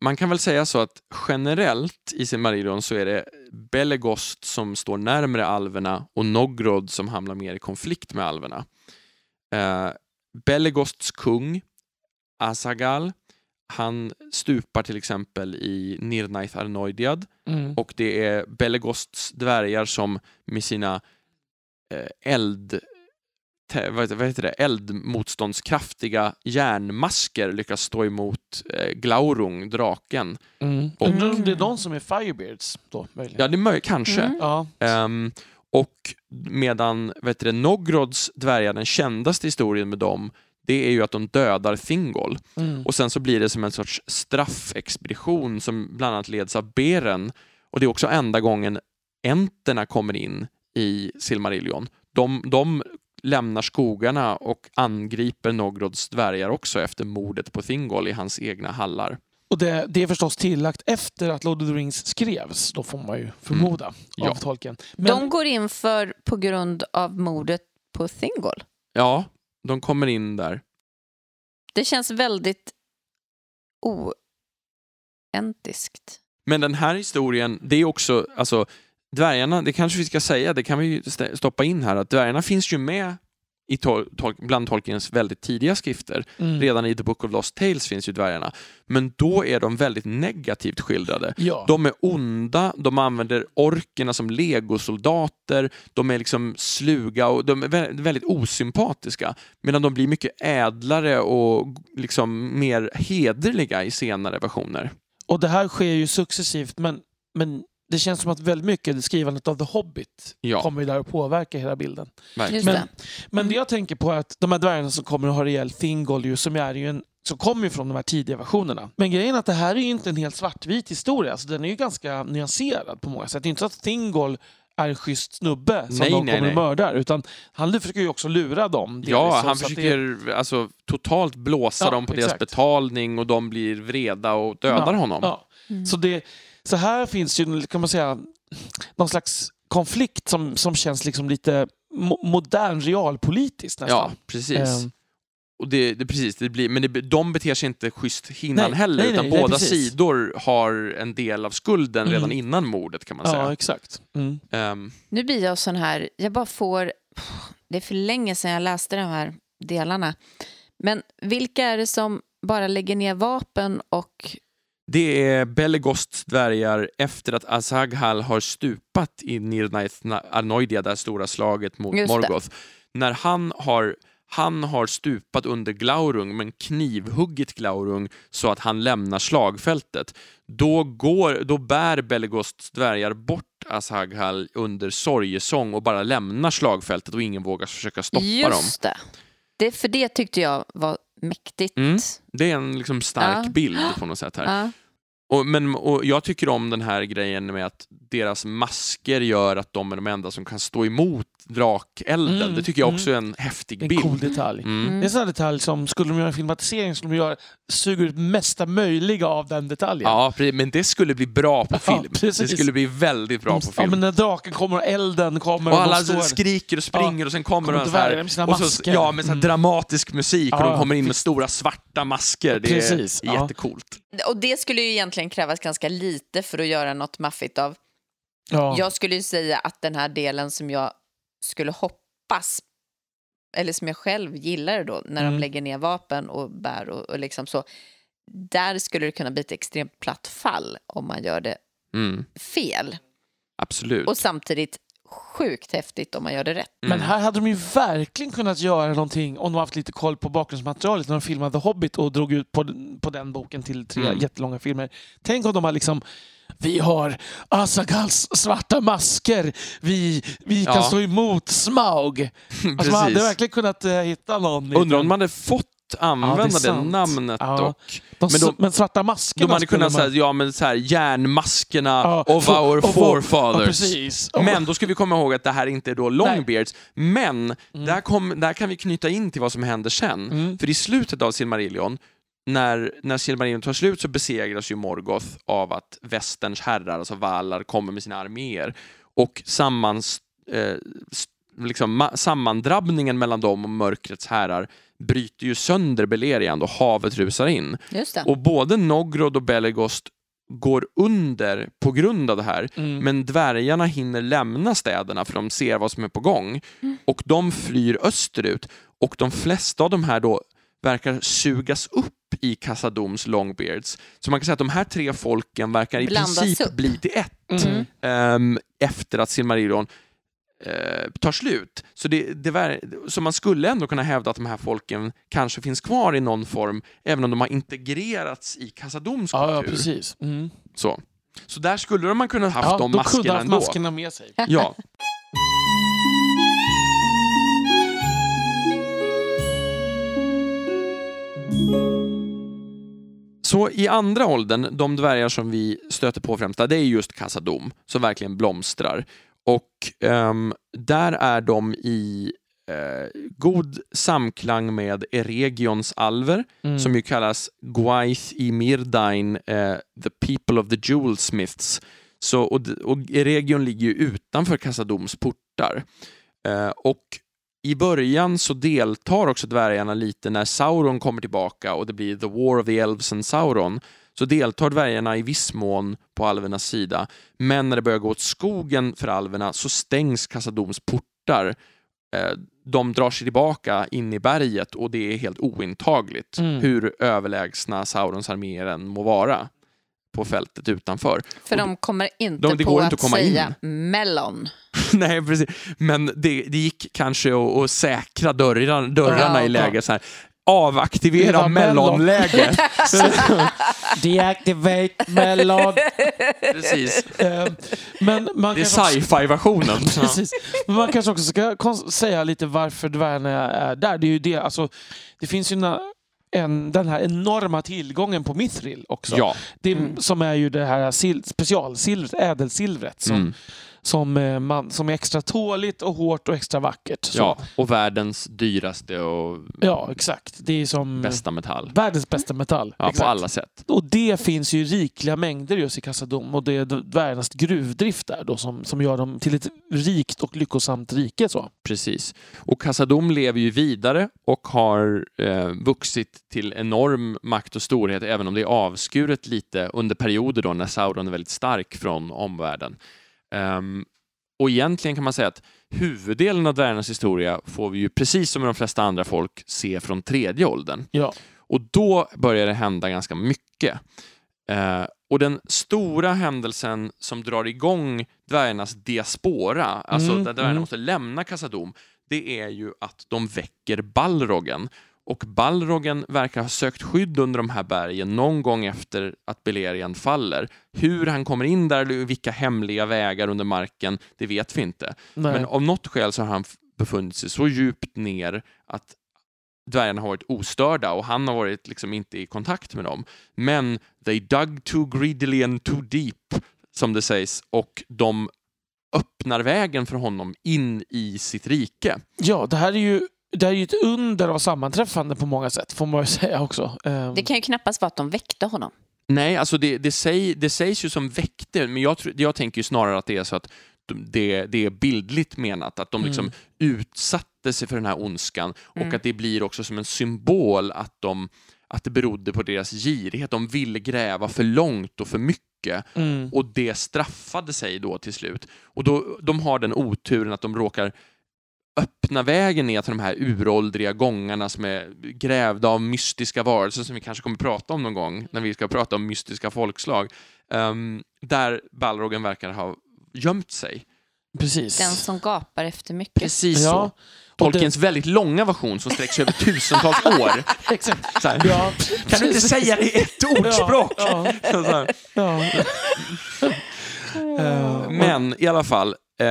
Man kan väl säga så att generellt i Silmarillion så är det Belegost som står närmare alverna och Nogrod som hamnar mer i konflikt med alverna. Eh, Belegosts kung, Asagal, han stupar till exempel i Nirnaith Arnoidiad Mm. och det är Belegosts dvärgar som med sina eh, eld vad heter, det? eldmotståndskraftiga järnmasker lyckas stå emot eh, Glaurung, draken. Mm. Och- Undrar om det är de som är Firebeards då, möjligen? Ja, det är möjligt, kanske. Mm. Ehm, och medan vet du, det, Nogrods dvärgar, den kändaste historien med dem, det är ju att de dödar Thingol. Mm. Och sen så blir det som en sorts straffexpedition som bland annat leds av Beren. Och det är också enda gången enterna kommer in i Silmarillion. De, de lämnar skogarna och angriper Nogrods dvärgar också efter mordet på Thingol i hans egna hallar. Och det, det är förstås tillagt efter att Lord of the Rings skrevs, då får man ju förmoda, Mm. Ja. av tolken. Men, De går in för på grund av mordet på Thingol. Ja, de kommer in där. Det känns väldigt oentiskt. Men den här historien, det är också, alltså dvärgarna, det kanske vi ska säga, det kan vi stoppa in här, att dvärgarna finns ju med i tol- tol- bland Tolkiens väldigt tidiga skrifter. Mm. Redan i The Book of Lost Tales finns ju dvärgarna. Men då är de väldigt negativt skildrade. Ja. De är onda, de använder orkerna som legosoldater, de är liksom sluga och de är vä- väldigt osympatiska. Medan de blir mycket ädlare och liksom mer hederliga i senare versioner. Och det här sker ju successivt men, men det känns som att väldigt mycket skrivandet av The Hobbit Ja. kommer ju där att påverka hela bilden. Men, det. men det jag tänker på är att de här dvärgarna som kommer att ha rejäl Thingol ju, som är ju en som kommer ju från de här tidiga versionerna. Men grejen är att det här är ju inte en helt svartvit historia. Alltså den är ju ganska nyanserad på många sätt. Det är inte så att Thingol är en schysst snubbe som Nej, de nej, kommer att nej. mörda. Utan han försöker ju också lura dem. Ja, han försöker alltså, totalt blåsa Ja, dem på deras exakt. betalning och de blir vreda och dödar ja, honom. Ja. Mm. Så, det, så här finns ju, kan man säga, någon slags konflikt som, som känns liksom lite mo- modern realpolitiskt nästan. Ja, precis. Ehm. Och det, det, precis det blir, men det, de beter sig inte schysst innan Nej, heller, nej, utan nej, båda sidor har en del av skulden Mm. redan innan mordet kan man Ja, säga. exakt. Mm. Ehm, Nu blir jag sån här, jag bara får, det är för länge sedan jag läste de här delarna. Men vilka är det som bara lägger ner vapen och det är Belegosts dvärgar efter att Azaghal har stupat i Nirnaeth Arnoidia, det här stora slaget mot Just det. Morgoth. När han har han har stupat under Glaurung men knivhuggit Glaurung så att han lämnar slagfältet. Då, går, då bär Belegosts dvärgar bort Azaghal under sorgesång och bara lämnar slagfältet och ingen vågar försöka stoppa dem. Just det. det. För det tyckte jag var mäktigt. Mm. Det är en liksom stark Ja. bild på något sätt här. Ja. Och, men, och jag tycker om den här grejen med att deras masker gör att de är de enda som kan stå emot drakelden. Mm, Det tycker jag mm. också är en häftig En bild. cool detalj. Mm. Mm. Det är en sån här detalj som, skulle de göra en filmatisering, skulle de göra, suga ut mesta möjliga av den detaljen. Ja, men det skulle bli bra på Ja, film. precis. det skulle bli väldigt bra på Ja, film. men när draken kommer och elden kommer och och, alla står... skriker och springer och sen kommer Kommer de så här, med sina och så, ja, med så Mm. dramatisk musik och Ja, de kommer in med stora svarta masker. Det Precis, är ja. jättecoolt. Och det skulle ju egentligen krävas ganska lite för att göra något maffigt av. Ja. Jag skulle ju säga att den här delen som jag skulle hoppas, eller som jag själv gillar då, när Mm. de lägger ner vapen och bär och, och liksom så. Där skulle det kunna bli ett extremt platt fall om man gör det Mm, fel. absolut. Och samtidigt sjukt häftigt om man gör det rätt. Mm. Men här hade de ju verkligen kunnat göra någonting om de haft lite koll på bakgrundsmaterialet när de filmade The Hobbit och drog ut på, den- på den boken till tre Mm. jättelånga filmer. Tänk om de har liksom vi har Asagals svarta masker. Vi, vi kan Ja. stå emot Smaug. Alltså man hade verkligen kunnat eh, hitta någon. Undrar om de hade fått använda Ja, det det, namnet Ja. dock. de, men de- men svarta maskerna De hade kunnat säga, ja men så här, järnmaskerna Ja, of our of forefathers. Ja, Men då ska vi komma ihåg att det här inte är då Longbeards. Men där, kom, där kan vi knyta in till vad som händer sen. Mm. För i slutet av Silmarillion, när, när Silmarillion tar slut så besegras ju Morgoth av att västerns herrar, alltså Valar, kommer med sina arméer. Och sammans, eh, liksom, ma- sammandrabbningen mellan dem och mörkrets herrar bryter ju sönder Beleriand och havet rusar in. Och både Nogrod och Belegost går under på grund av det här. Mm. Men dvärgarna hinner lämna städerna för de ser vad som är på gång. Och de flyr österut. Och de flesta av de här då verkar sugas upp i Kassadoms Longbeards. Så man kan säga att de här tre folken verkar i Blandas princip upp. bli till ett Mm. ehm, efter att Silmarillion eh, tar slut. Så, det, det så man skulle ändå kunna hävda att de här folken kanske finns kvar i någon form, även om de har integrerats i Kassadoms Ja, ja, kultur. precis. Mm. så. så där skulle man kunna haft Ja, de de maskerna kunde haft ändå. maskerna med sig. Ja. Så i andra åldern, de dvärgar som vi stöter på främst, det är just Kassadom som verkligen blomstrar. Och ehm, där är de i eh, god samklang med Eregions alver, Mm. som ju kallas Gwaith i Mirdain, eh, the people of the jewelsmiths. Så, och, och Eregion ligger ju utanför Kassadoms portar. Eh, och i början så deltar också dvärgarna lite när Sauron kommer tillbaka och det blir The War of the Elves and Sauron. Så deltar dvärgarna i viss mån på alvernas sida. Men när det börjar gå åt skogen för alverna så stängs Kassadoms portar. Eh, De drar sig tillbaka in i berget och det är helt ointagligt Mm. hur överlägsna Saurons arméer än må vara på fältet utanför. För de kommer inte de- det på går att inte att komma säga melon. Nej, precis. Men det, det gick kanske att, att säkra dörrar, dörrarna Ja, i läge ja. så här. Avaktivera Ja, mellon. mellonläge. Deactivate melon. precis. Eh, Men man Det är sci-fi-versionen. Precis. Men man kanske också ska säga lite varför dvärgarna är där. Det, är ju det, alltså, det finns ju en, den här enorma tillgången på mithril också. Ja. Det, Mm. Som är ju det här sil- specialsilvret, ädelsilvret som, Mm. Som, eh, man, som är extra tåligt och hårt och extra vackert. Så, ja, och världens dyraste och ja, exakt. Det är som bästa metall. världens bästa metall. Ja, på Exakt. alla sätt. Och det finns ju rikliga mängder just i Kassadom och det är dvärgarnas gruvdrift där då som, som gör dem till ett rikt och lyckosamt rike. Så. Precis. Och Kassadom lever ju vidare och har eh, vuxit till enorm makt och storhet, även om det är avskuret lite under perioder då när Sauron är väldigt stark från omvärlden. Ehm, och egentligen kan man säga att huvuddelen av dvärgarnas historia får vi ju precis som med de flesta andra folk se från tredje åldern. Ja. Och då börjar det hända ganska mycket. Eh, och den stora händelsen som drar igång dvärgarnas diaspora, alltså Mm, där dvärgarna mm. måste lämna Kassadom, det är ju att de väcker Balrogen. Och Balrogen verkar ha sökt skydd under de här bergen någon gång efter att Beleriand faller. Hur han kommer in där, eller vilka hemliga vägar under marken, det vet vi inte. Nej. Men av något skäl så har han befunnit sig så djupt ner att dvärgarna har varit ostörda och han har varit liksom inte i kontakt med dem. Men they dug too greedily and too deep, som det sägs, och de öppnar vägen för honom in i sitt rike. Ja, det här är ju det är ju ett under av sammanträffande på många sätt, får man ju säga också. Ehm, Det kan ju knappast vara att de väckte honom. Nej, alltså det, det, säg, det sägs ju som väckte, men jag, tror- jag tänker ju snarare att det är så att de- det, det är bildligt menat, att de liksom utsatte sig för den här ondskan och Mm. att det blir också som en symbol att, de, att det berodde på deras girighet. De ville gräva för långt och för mycket mm. och det straffade sig då till slut. Och då, de har den oturen att de råkar öppna vägen ner till de här uråldriga gångarna som är grävda av mystiska varelser som vi kanske kommer prata om någon gång när vi ska prata om mystiska folkslag. Ehm, där Balrogen verkar ha gömt sig. Precis. Den som gapar efter mycket. Precis Ja, så. Tolkiens väldigt långa version som sträcker sig över tusentals år. Exakt. Så här, Ja, Kan du inte säga det i ett ordspråk? Ja, ja. Eh, Men i alla fall, eh,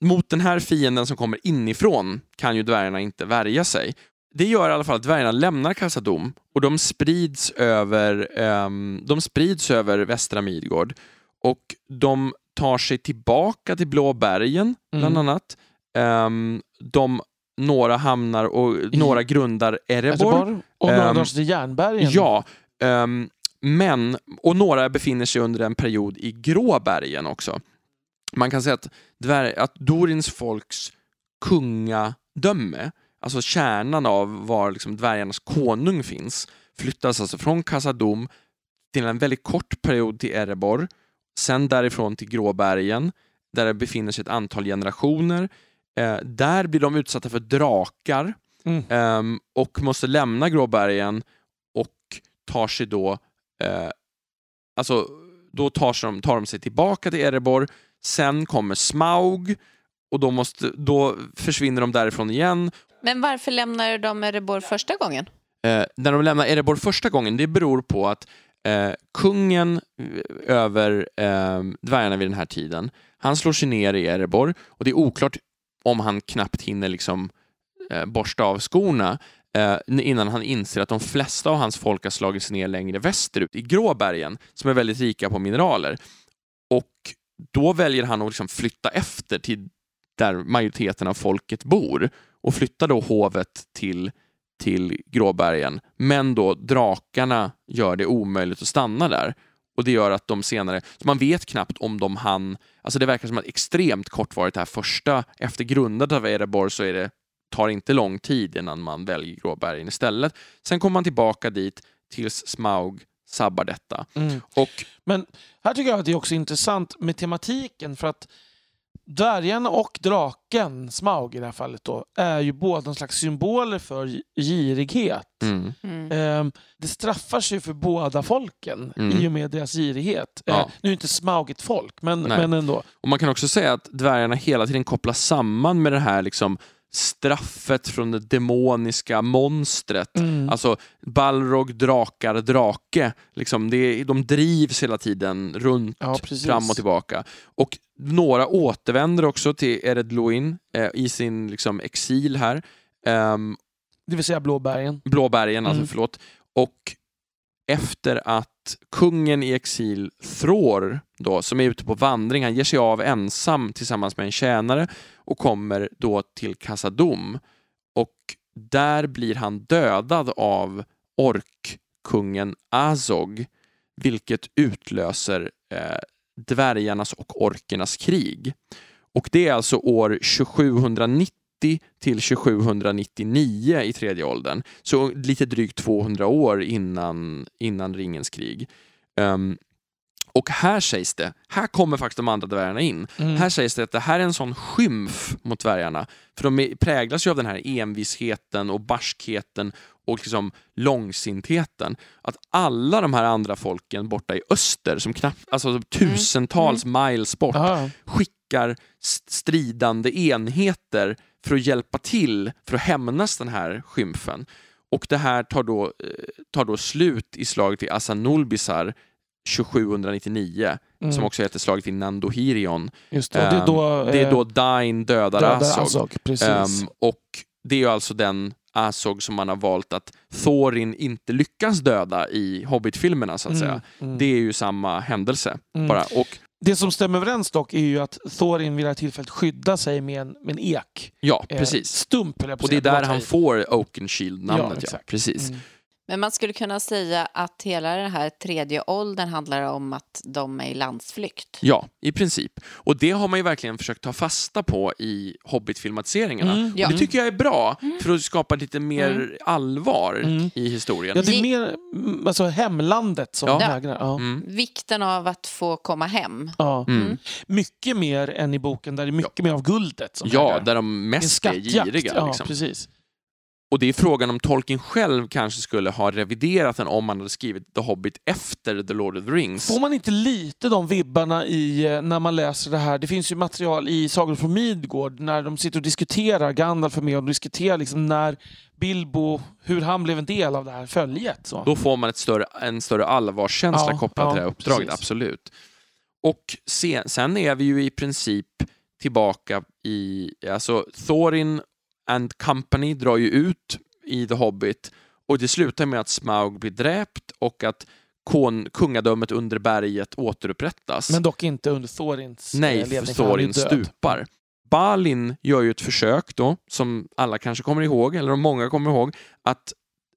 mot den här fienden som kommer inifrån kan ju dvärgarna inte värja sig. Det gör i alla fall att dvärgarna lämnar Kassadom och de sprids över, ehm, de sprids över västra Midgård och de tar sig tillbaka till Blå bergen, bland Mm. annat. Ehm, de, några hamnar och några grundar Erebor. Och några drar sig till Järnbergen. Ja, ehm, men, och några befinner sig under en period i Gråbergen också. Man kan säga att, dvär, att Dorins folks kungadöme, alltså kärnan av var liksom dvärgarnas konung finns, flyttas alltså från Kassadom till en väldigt kort period till Erebor, sen därifrån till Gråbergen, där det befinner sig ett antal generationer. Eh, där blir de utsatta för drakar Mm. ehm, och måste lämna Gråbergen och tar sig då, eh, alltså då tar, sig de, tar de sig tillbaka till Erebor, sen kommer Smaug och då, måste, då försvinner de därifrån igen. Men varför lämnade de Erebor första gången? Eh, när de lämnar Erebor första gången, det beror på att eh, kungen eh, över eh, dvärgarna vid den här tiden, han slår sig ner i Erebor och det är oklart om han knappt hinner liksom eh, borsta av skorna eh, innan han inser att de flesta av hans folk har slagit sig ner längre västerut i Gråbergen som är väldigt rika på mineraler. Och då väljer han att liksom flytta efter till där majoriteten av folket bor och flyttar då hovet till till Gråbergen, men då drakarna gör det omöjligt att stanna där. Och det gör att de senare, så man vet knappt om de hann, alltså det verkar som att extremt kortvarigt det här första, efter grundandet av Erebor så är det tar inte lång tid innan man väljer Gråbergen istället. Sen kommer man tillbaka dit tills Smaug sabbar detta. Mm. Och Men här tycker jag att det är också intressant med tematiken för att dvärgen och draken, Smaug i det här fallet, då, är ju båda någon slags symboler för gi- girighet. mm, Mm. Ehm, det straffar sig för båda folken Mm. i och med deras girighet. Ja. Eh, nu är inte Smaug ett folk, men, Nej. men ändå. Och man kan också säga att dvärgarna hela tiden kopplas samman med det här liksom straffet från det demoniska monstret. Mm. Alltså Balrog, drakar, drake. Liksom det, de drivs hela tiden runt, Ja, fram och tillbaka. Och några återvänder också till Eredluin eh, i sin liksom, exil här. Ehm, Det vill säga Blåbergen. Blåbergen, alltså Mm. förlåt. Och efter att kungen i exil, Thror, då, som är ute på vandring, han ger sig av ensam tillsammans med en tjänare och kommer då till Kasadum Och där blir han dödad av orkkungen Azog, vilket utlöser eh, dvärgarnas och orkernas krig. Och det är alltså år 2790 till 2799 i tredje åldern. Så lite drygt 200 år innan, innan ringens krig. Ehm, och här sägs det, här kommer faktiskt de andra dvärgarna in. Mm. Här sägs det att det här är en sån skymf mot dvärgarna. För de präglas ju av den här envisheten och barskheten och liksom långsintheten. Att alla de här andra folken borta i öster, som knappt, alltså tusentals miles bort, Ja. skickar st- stridande enheter för att hjälpa till för att hämnas den här skymfen. Och det här tar då, eh, tar då slut i slaget vid Asanulbisar 2799, Mm. som också heter slaget vid Nandohirion. Just det. Det är då, Ehm, det är eh, då Dain dödar, dödar Azog. Azog. Precis. Ehm, och det är alltså den Azog som man har valt att Thorin inte lyckas döda i Hobbit-filmerna så att säga. mm. Det är ju samma händelse Mm. bara. Och Det som stämmer överens dock är ju att Thorin vid det här tillfället skydda sig med en, med en ek. ja, Eh, precis. Stump, höll jag på Och det är där han får Oakenshield-namnet. Ja, exakt. Precis. Mm. Men man skulle kunna säga att hela den här tredje åldern handlar om att de är i landsflykt. Ja, i princip. Och det har man ju verkligen försökt ta fasta på i Hobbit-filmatiseringarna. Mm. Ja. Och det tycker jag är bra, för att skapa lite mer Mm. allvar Mm. i historien. Ja, det är mer mm, alltså, hemlandet som Ja. vägrar. Ja. Mm. Vikten av att få komma hem. Ja. Mm. Mycket mer än i boken där det är mycket mer av guldet som Ja, hägrar. där de mest är giriga. Ja, Liksom. precis. Och det är frågan om Tolkien själv kanske skulle ha reviderat den om han hade skrivit The Hobbit efter The Lord of the Rings. Får man inte lite de vibbarna i eh, när man läser det här? Det finns ju material i Sagor från Midgård när de sitter och diskuterar, Gandalf är med och diskuterar liksom när Bilbo, hur han blev en del av det här följet. Så. Då får man ett större, en större allvarskänsla Ja, kopplat ja, till det här uppdraget, precis. absolut. Och sen, sen är vi ju i princip tillbaka i, alltså Thorin and Company drar ju ut i The Hobbit och det slutar med att Smaug blir dräpt och att kon, kungadömet under berget återupprättas. Men dock inte under Thorins eh, Nej, ledning. för Thorin stupar. Balin gör ju ett försök då, som alla kanske kommer ihåg, eller många kommer ihåg, att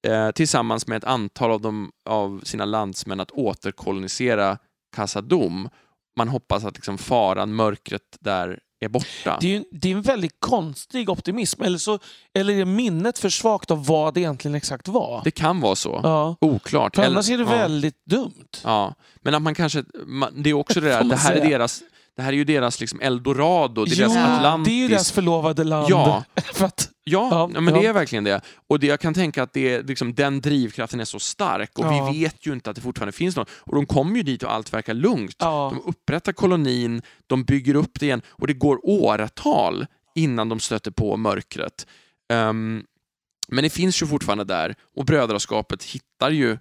eh, tillsammans med ett antal av, dem, av sina landsmän att återkolonisera Khazad-dûm. Man hoppas att liksom faran, mörkret där är borta. Det är, ju, det är en väldigt konstig optimism. Eller, så, eller är minnet för svagt av vad det egentligen exakt var? Det kan vara så. ja. Oklart. För annars är det ja. väldigt dumt. Ja, men att man kanske, man, det är också det där, det här är deras, det här är ju deras liksom eldorado, det är deras Jo, Atlantis. det är ju deras förlovade land. Ja. för att, Ja, Ja, ja, men det är verkligen det. Och det, jag kan tänka att det är, liksom, den drivkraften är så stark och Ja. vi vet ju inte att det fortfarande finns någon. Och de kommer ju dit och allt verkar lugnt. ja. De upprättar kolonin, de bygger upp det igen och det går åratal innan de stöter på mörkret. Ehm, men det finns ju fortfarande där och brödraskapet hittar ju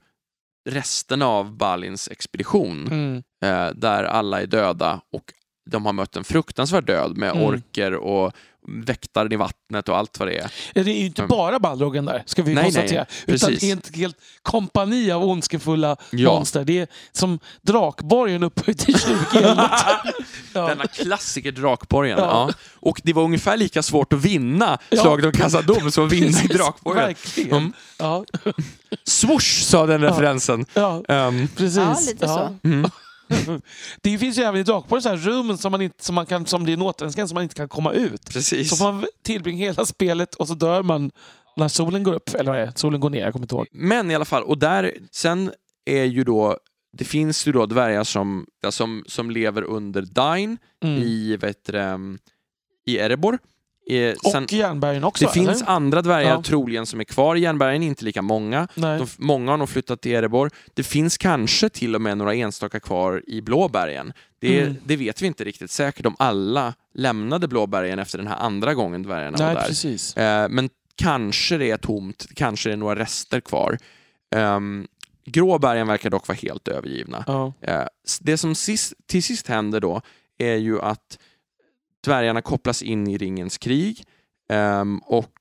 resterna av Balins expedition Mm. eh, där alla är döda och de har mött en fruktansvärd död med Mm. orker och väktaren i vattnet och allt vad det är. Det är ju inte Mm. bara Balrogen där, ska vi Nej, konstatera. nej, Utan ett helt kompani av ondskefulla Ja. monster. Det är som Drakborgen upphöjt till 20 ja. Denna klassiker Drakborgen. Ja. Ja. Och det var ungefär lika svårt att vinna Ja. slaget om Khazad-dûm som att vinna i Drakborgen. Verkligen. Mm. Ja. Swoosh sa den referensen. Ja, Ehm, precis. Ja, lite så. mm. det finns ju även i Drakborg så här rum som, man inte, som, man kan, som blir en återvändsgränd som man inte kan komma ut. Precis. Så får man tillbringa hela spelet och så dör man när solen går upp. Eller vad är det? Solen går ner, jag kommer inte ihåg. Men i alla fall, och där, sen är ju då, det finns ju då dvärgar som, som, som lever under Dain Mm. i, du, det, i Erebor. Eh, Och sen, järnbergen också. det finns eller? andra dvärgar Ja. troligen som är kvar i järnbergen, inte lika många. De, många har nog flyttat till Erebor. Det finns kanske till och med några enstaka kvar i Blåbergen. Det, Mm. det vet vi inte riktigt säkert om alla lämnade Blåbergen efter den här andra gången dvärgarna Nej, var där. precis. Eh, men kanske det är tomt, kanske det är några rester kvar. Um, Gråbergen verkar dock vara helt övergivna. Ja. Eh, det som sist, till sist händer då är ju att dvärgarna kopplas in i ringens krig ehm, och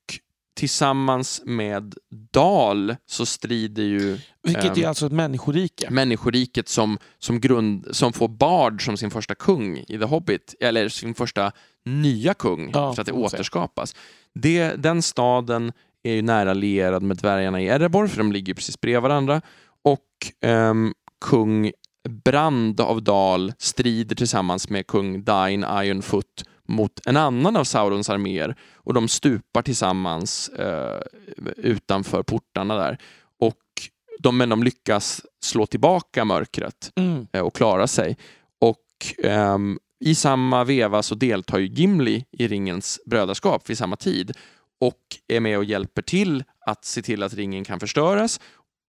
tillsammans med Dal så strider ju Vilket Ehm. är alltså ett människorike. människoriket som, som, grund, som får Bard som sin första kung i The Hobbit, eller sin första nya kung, Ja, för att det återskapas. Det, den staden är ju nära lierad med dvärgarna i Erebor, för de ligger precis bredvid varandra. Och ehm, kung Brand av Dal strider tillsammans med kung Dain Ironfoot mot en annan av Saurons arméer och de stupar tillsammans eh, utanför portarna där. Och de, men de lyckas slå tillbaka mörkret Mm. eh, och klara sig. Och ehm, i samma veva så deltar ju Gimli i ringens brödraskap vid samma tid och är med och hjälper till att se till att ringen kan förstöras.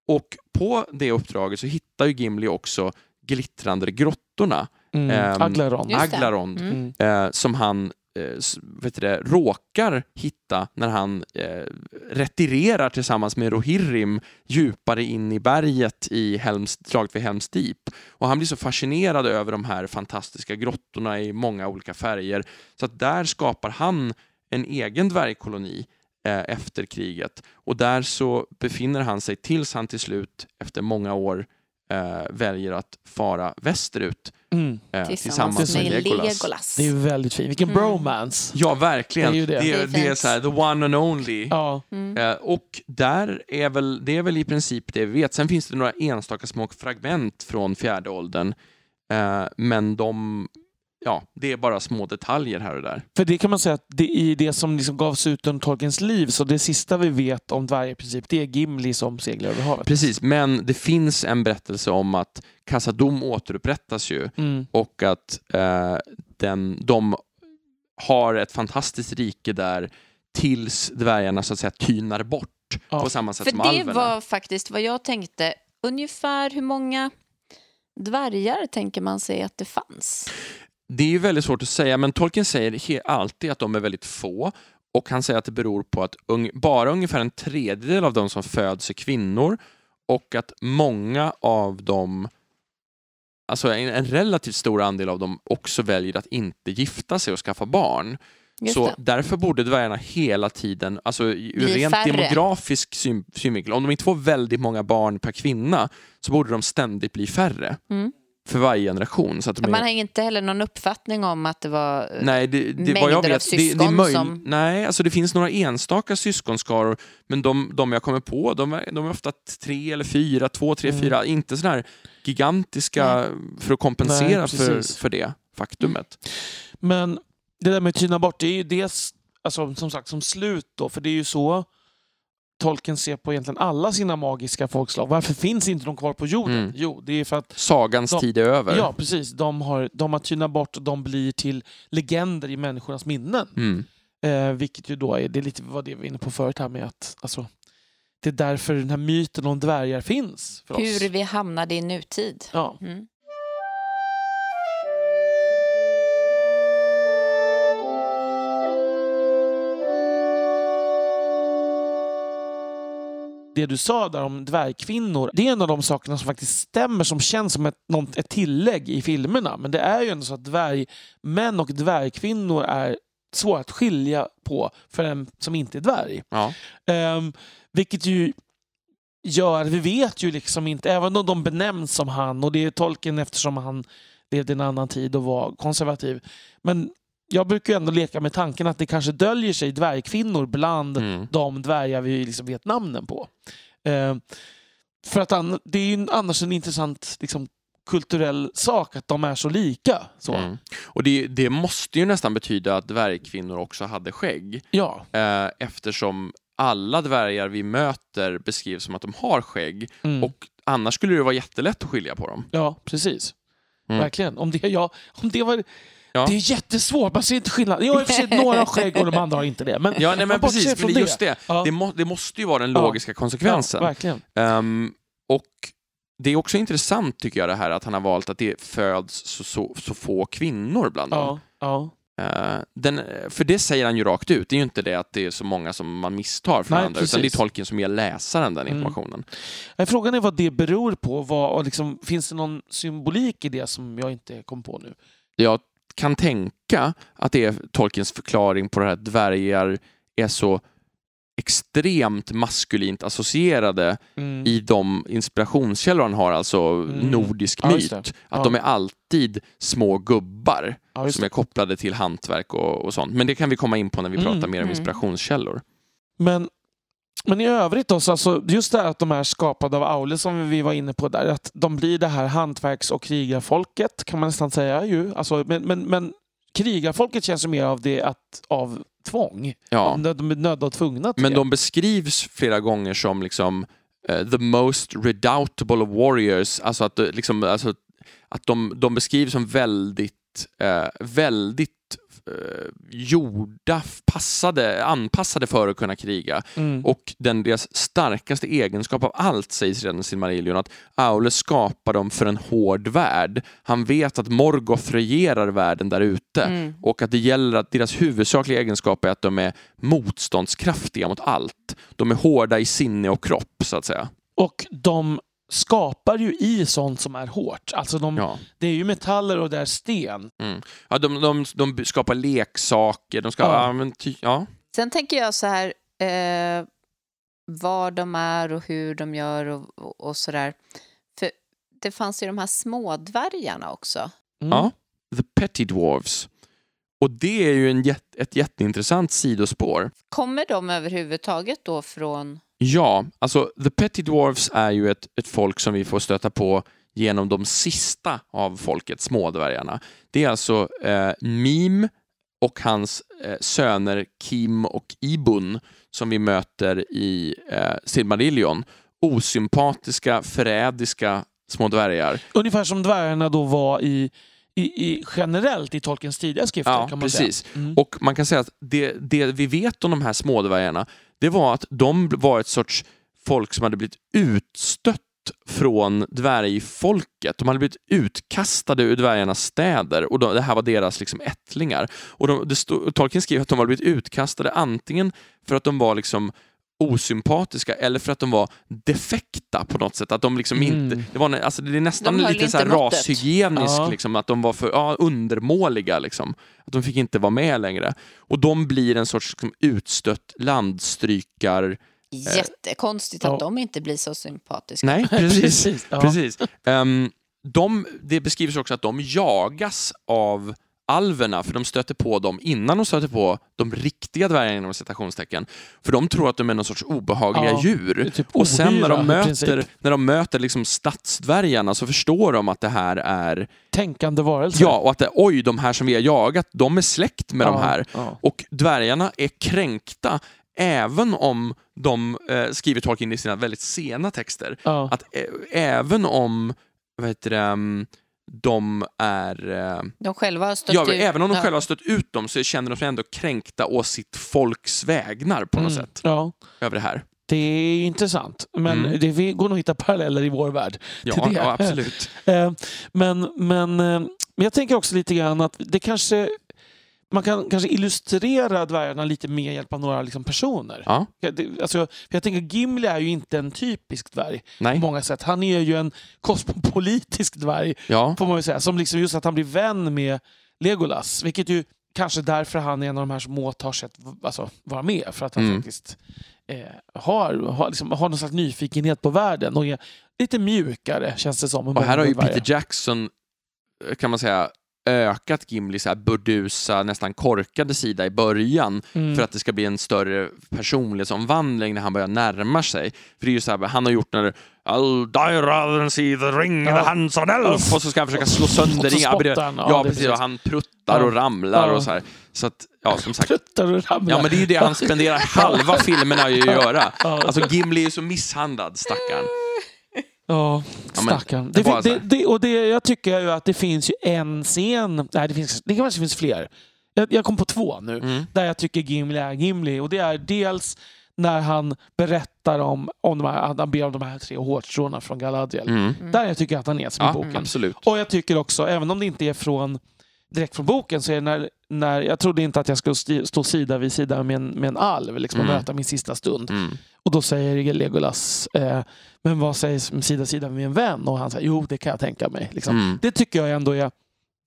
Och på det uppdraget så hittar ju Gimli också glittrande grottorna, Mm. Ehm, Aglaron. Just det. Aglarond, Mm. Mm. eh, som han eh, vet du det, råkar hitta när han eh, retirerar tillsammans med Rohirrim djupare in i berget i Helms, slaget vid Helms Deep. Och han blir så fascinerad över de här fantastiska grottorna i många olika färger så att där skapar han en egen dvärgkoloni eh, efter kriget. Och där så befinner han sig tills han till slut, efter många år, eh, väljer att fara västerut Mm. eh, Tillsammans tillsammans med med Legolas. Legolas. Det är väldigt fint. Vilken Mm. bromance. Ja, verkligen. Det är ju det. Det, Det är det är så här, the one and only. Ja. Mm. Eh, och där är väl, det är väl i princip det vi vet. Sen finns det några enstaka små fragment från fjärde åldern. Eh, men de, ja, det är bara små detaljer här och där. För det kan man säga att det i det som liksom gavs ut under Tolkiens liv, så det sista vi vet om dvärgar i princip, det är Gimli som seglar över havet. Precis, men det finns en berättelse om att Kassadom återupprättas ju Mm. och att eh, den, de har ett fantastiskt rike där tills dvärgarna så att säga tynar bort Ja. på samma sätt För som det alverna. var faktiskt vad jag tänkte. Ungefär hur många dvärgar tänker man sig att det fanns? Det är ju väldigt svårt att säga, men Tolkien säger alltid att de är väldigt få och han säger att det beror på att ung- bara ungefär en tredjedel av de som föds är kvinnor och att många av dem, alltså en, en relativt stor andel av dem också väljer att inte gifta sig och skaffa barn. Just Så det. därför borde dvärgarna hela tiden, alltså ur rent färre. demografisk syn, synvinkel, om de inte får väldigt många barn per kvinna så borde de ständigt bli färre Mm. För varje generation. Så att de är... Man har inte heller någon uppfattning om att det var... Nej, det, det, mängder vad jag av vet, det, det är syskon möjligt. som- Nej, alltså det finns några enstaka syskonskaror, men de, de jag kommer på, de är, de är ofta tre eller fyra, två, tre, Mm. fyra, inte sådana här gigantiska för att kompensera Nej, för, för det faktumet. Men det där med att tyna bort, det är ju dels alltså, som sagt som slut då, för det är ju så Tolkien ser på egentligen alla sina magiska folkslag. Varför finns inte de kvar på jorden? Mm. Jo, det är för att Sagans De- tid är över. ja, precis, de har, de har tynat bort och de blir till legender i människornas minnen. Mm. Eh, vilket ju då är, det är lite vad det vi var inne på förut här med att alltså, det är därför den här myten om dvärgar finns för oss. Hur vi hamnade i nutid. Ja. Mm. Det du sa där om dvärgkvinnor, det är en av de sakerna som faktiskt stämmer, som känns som ett, något, ett tillägg i filmerna. Men det är ju ändå så att dvärgmän och dvärgkvinnor är svåra att skilja på för en som inte är dvärg. Ja. Ehm, vilket ju gör vi vet ju liksom inte, även om de benämns som han, och det är tolken eftersom han levde i en annan tid och var konservativ. Men jag brukar ju ändå leka med tanken att det kanske döljer sig dvärgkvinnor bland Mm. de dvärgar vi liksom vet namnen på. Eh, för att an- det är ju annars en intressant liksom, kulturell sak att de är så lika. Så. Mm. Och det, det måste ju nästan betyda att dvärgkvinnor också hade skägg Ja. eh, eftersom alla dvärgar vi möter beskrivs som att de har skägg Mm. och annars skulle det vara jättelätt att skilja på dem. ja, precis. Mm. Verkligen. Om det, ja, om det var... Ja. Det är jättesvårt, man ser inte skillnad. Jag har för sig några har skägg och de andra har inte det. Men Ja, nej, men precis, men det är just det. Ja. Det, må, det måste ju vara den logiska konsekvensen. Ehm, och det är också intressant tycker jag det här att han har valt att det föds så, så, så få kvinnor bland dem. Eh, den, för det säger han ju rakt ut, det är ju inte det att det är så många som man misstar för Nej, andra, utan det är precis. Tolkien som ger läsaren den Mm. informationen. Nej, Frågan är vad det beror på. Vad, och liksom, finns det någon symbolik i det som jag inte kom på nu? Jag kan tänka att det är Tolkiens förklaring på det här att dvärgar är så extremt maskulint associerade Mm. i de inspirationskällor han har, alltså Mm. nordisk Ja, myt. Att Ja. de är alltid små gubbar Ja, som är kopplade till hantverk och, och sånt. Men det kan vi komma in på när vi Mm, pratar mer om mm. inspirationskällor. Men, men i övrigt då, så alltså, just det här att de är skapade av Aule som vi var inne på där, att de blir det här hantverks och krigarfolket kan man nästan säga ju. Alltså, men, men, men krigarfolket känns ju mer av det att, av tvång. Ja. De är nödda och tvungna till Men de beskrivs flera gånger som liksom eh, the most redoubtable of warriors, alltså att, det liksom, alltså, att de, de beskrivs som väldigt, eh, väldigt eh, gjorda, passade, anpassade för att kunna kriga. Mm. Och den, deras starkaste egenskap av allt sägs redan i Silmarillion att Aule skapar dem för en hård värld. Han vet att Morgoth regerar världen där ute Mm. och att det gäller att deras huvudsakliga egenskap är att de är motståndskraftiga mot allt. De är hårda i sinne och kropp, så att säga. Och de skapar ju i sånt som är hårt. Alltså de, Ja. Det är ju metaller och det är sten. Mm. Ja, de, de, de skapar leksaker, de skapar... Ja. Ja. men ty, ja. Sen tänker jag så här, eh, var de är och hur de gör och, och, och sådär. För det fanns ju de här smådvärgarna också. Mm. Ja. The Petty Dwarves. Och det är ju en jätt, ett jätteintressant sidospår. Kommer de överhuvudtaget då från... Ja, alltså The Petty Dwarves är ju ett, ett folk som vi får stöta på genom de sista av folket, smådvärgarna. Det är alltså eh, Mim och hans eh, söner Kim och Ibun som vi möter i eh, Silmarillion. Osympatiska, förrädiska små dvärgar. Ungefär som dvärgarna då var i, i, i generellt i Tolkiens tidiga skrifter. Ja, kan man precis. Säga. Mm. Och man kan säga att det, det vi vet om de här smådvärgarna, det var att de var ett sorts folk som hade blivit utstött från dvärgfolket. De hade blivit utkastade ur dvärgarnas städer och de, det här var deras liksom ättlingar. Och de, det stod, Tolkien skriver att de hade blivit utkastade antingen för att de var liksom osympatiska eller för att de var defekta på något sätt. Att de liksom Mm. inte, det, var, alltså det är nästan De lite så här måttet. rashygieniskt, Ja. liksom, att de var för ja, undermåliga. Liksom. Att de fick inte vara med längre. Och de blir en sorts liksom, utstött landstrykar... Jättekonstigt ja. att de inte blir så sympatiska. Nej, precis. Precis, ja. precis. Ehm, de, det beskrivs också att de jagas av alverna, för de stöter på dem innan de stöter på de riktiga dvärgarna inom citationstecken. För de tror att de är någon sorts obehagliga Ja, djur. typ och sen när de ohyra, möter, när de möter liksom stadsdvärgarna så förstår de att det här är... Tänkande varelser. Ja, och att det, oj, de här som vi har jagat, de är släkt med de Ja, här. ja. Och dvärgarna är kränkta även om de, eh, skriver Tolkien i sina väldigt sena texter, att ä- även om vad heter det, mm, de är... eh, De själva har stött Ja, ut. även om de Ja. själva har stött ut dem så känner de sig ändå kränkta å sitt folks vägnar på något Mm, sätt Ja. över det här. Det är intressant. Men Mm. det vi- går nog att hitta paralleller i vår värld. Ja, till det. ja absolut. Eh, Men, men, eh, men jag tänker också lite grann att det kanske man kan kanske illustrera dvärgarna lite med hjälp av några liksom, personer. Ja, det- Alltså, jag tänker Gimli är ju inte en typisk dvärg på nej, många sätt. Han är ju en kosmopolitisk dvärg, ja, får man ju säga. Som liksom just att han blir vän med Legolas. Vilket ju kanske därför han är en av de här som åtar sig att alltså, vara med. För att han Mm. faktiskt eh, har, har, liksom, har någon slags nyfikenhet på världen och är lite mjukare, känns det som. och här har ju. Peter Jackson, eh, kan man säga, ökat Gimli så här burdusa, nästan korkade sida i början Mm. för att det ska bli en större personlighetsomvandling när han börjar närma sig. För det är ju så här, han har gjort när I'll die rather than see the ring in Ja. the hands of an elf och så ska han försöka slå sönder ringen. Ja, Ja, är precis. Och precis. han pruttar och ramlar Ja. och så här. Så att, ja, som sagt. Pruttar och ramlar. Ja, men det är ju det han spenderar halva filmerna att göra. Alltså Gimli är ju så misshandlad, stackarn. Ja, Ja, men stackarn. det Det, var fin- så det, det, och det, jag tycker ju att det finns ju en scen, nej det, finns, det kanske finns fler. Jag, jag kom på två nu, Mm. där jag tycker Gimli är Gimli. Och det är dels när han berättar om, om de här, han ber om de här tre hårstråna från Galadriel. Mm. Där jag tycker att han är som i Ja, boken. absolut. Och jag tycker också, även om det inte är från direkt från boken, så är det när, när jag trodde inte att jag skulle stå sida vid sida med en, med en alv liksom, och Mm. möta min sista stund. Mm. Och då säger Legolas, eh, men vad sägs sida vid sida med en vän? Och han säger, jo det kan jag tänka mig. Liksom. Mm. Det tycker jag ändå är...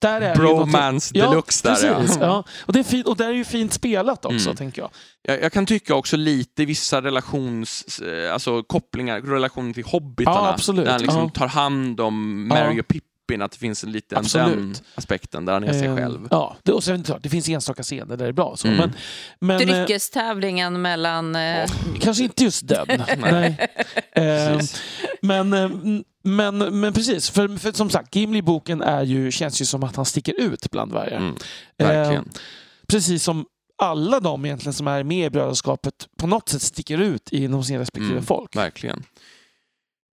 Där är Bromance deluxe där precis, ja. ja. Och, det är fint, och där är ju fint spelat också, Mm. tänker jag. Jag, jag kan tycka också lite vissa relations, eh, alltså kopplingar, relationen till hobbitarna. Ja, absolut. Där han liksom Ja. tar hand om Mary Ja. och Pippin, att det finns en liten Absolut. den aspekten där han är sig Eh, själv. Ja, det, och sen det finns enstaka scener där det är bra. Så. Mm. Men, men, eh, Dryckestävlingen mellan... eh, Kanske inte just den. Nej. Eh, Precis. men, eh, men, men precis, för, för som sagt, Gimli-boken är ju, känns ju som att han sticker ut bland dvärgar. Mm, verkligen. Eh, precis som alla de egentligen som är med i brödraskapet på något sätt sticker ut inom sin respektive Mm, folk. Verkligen.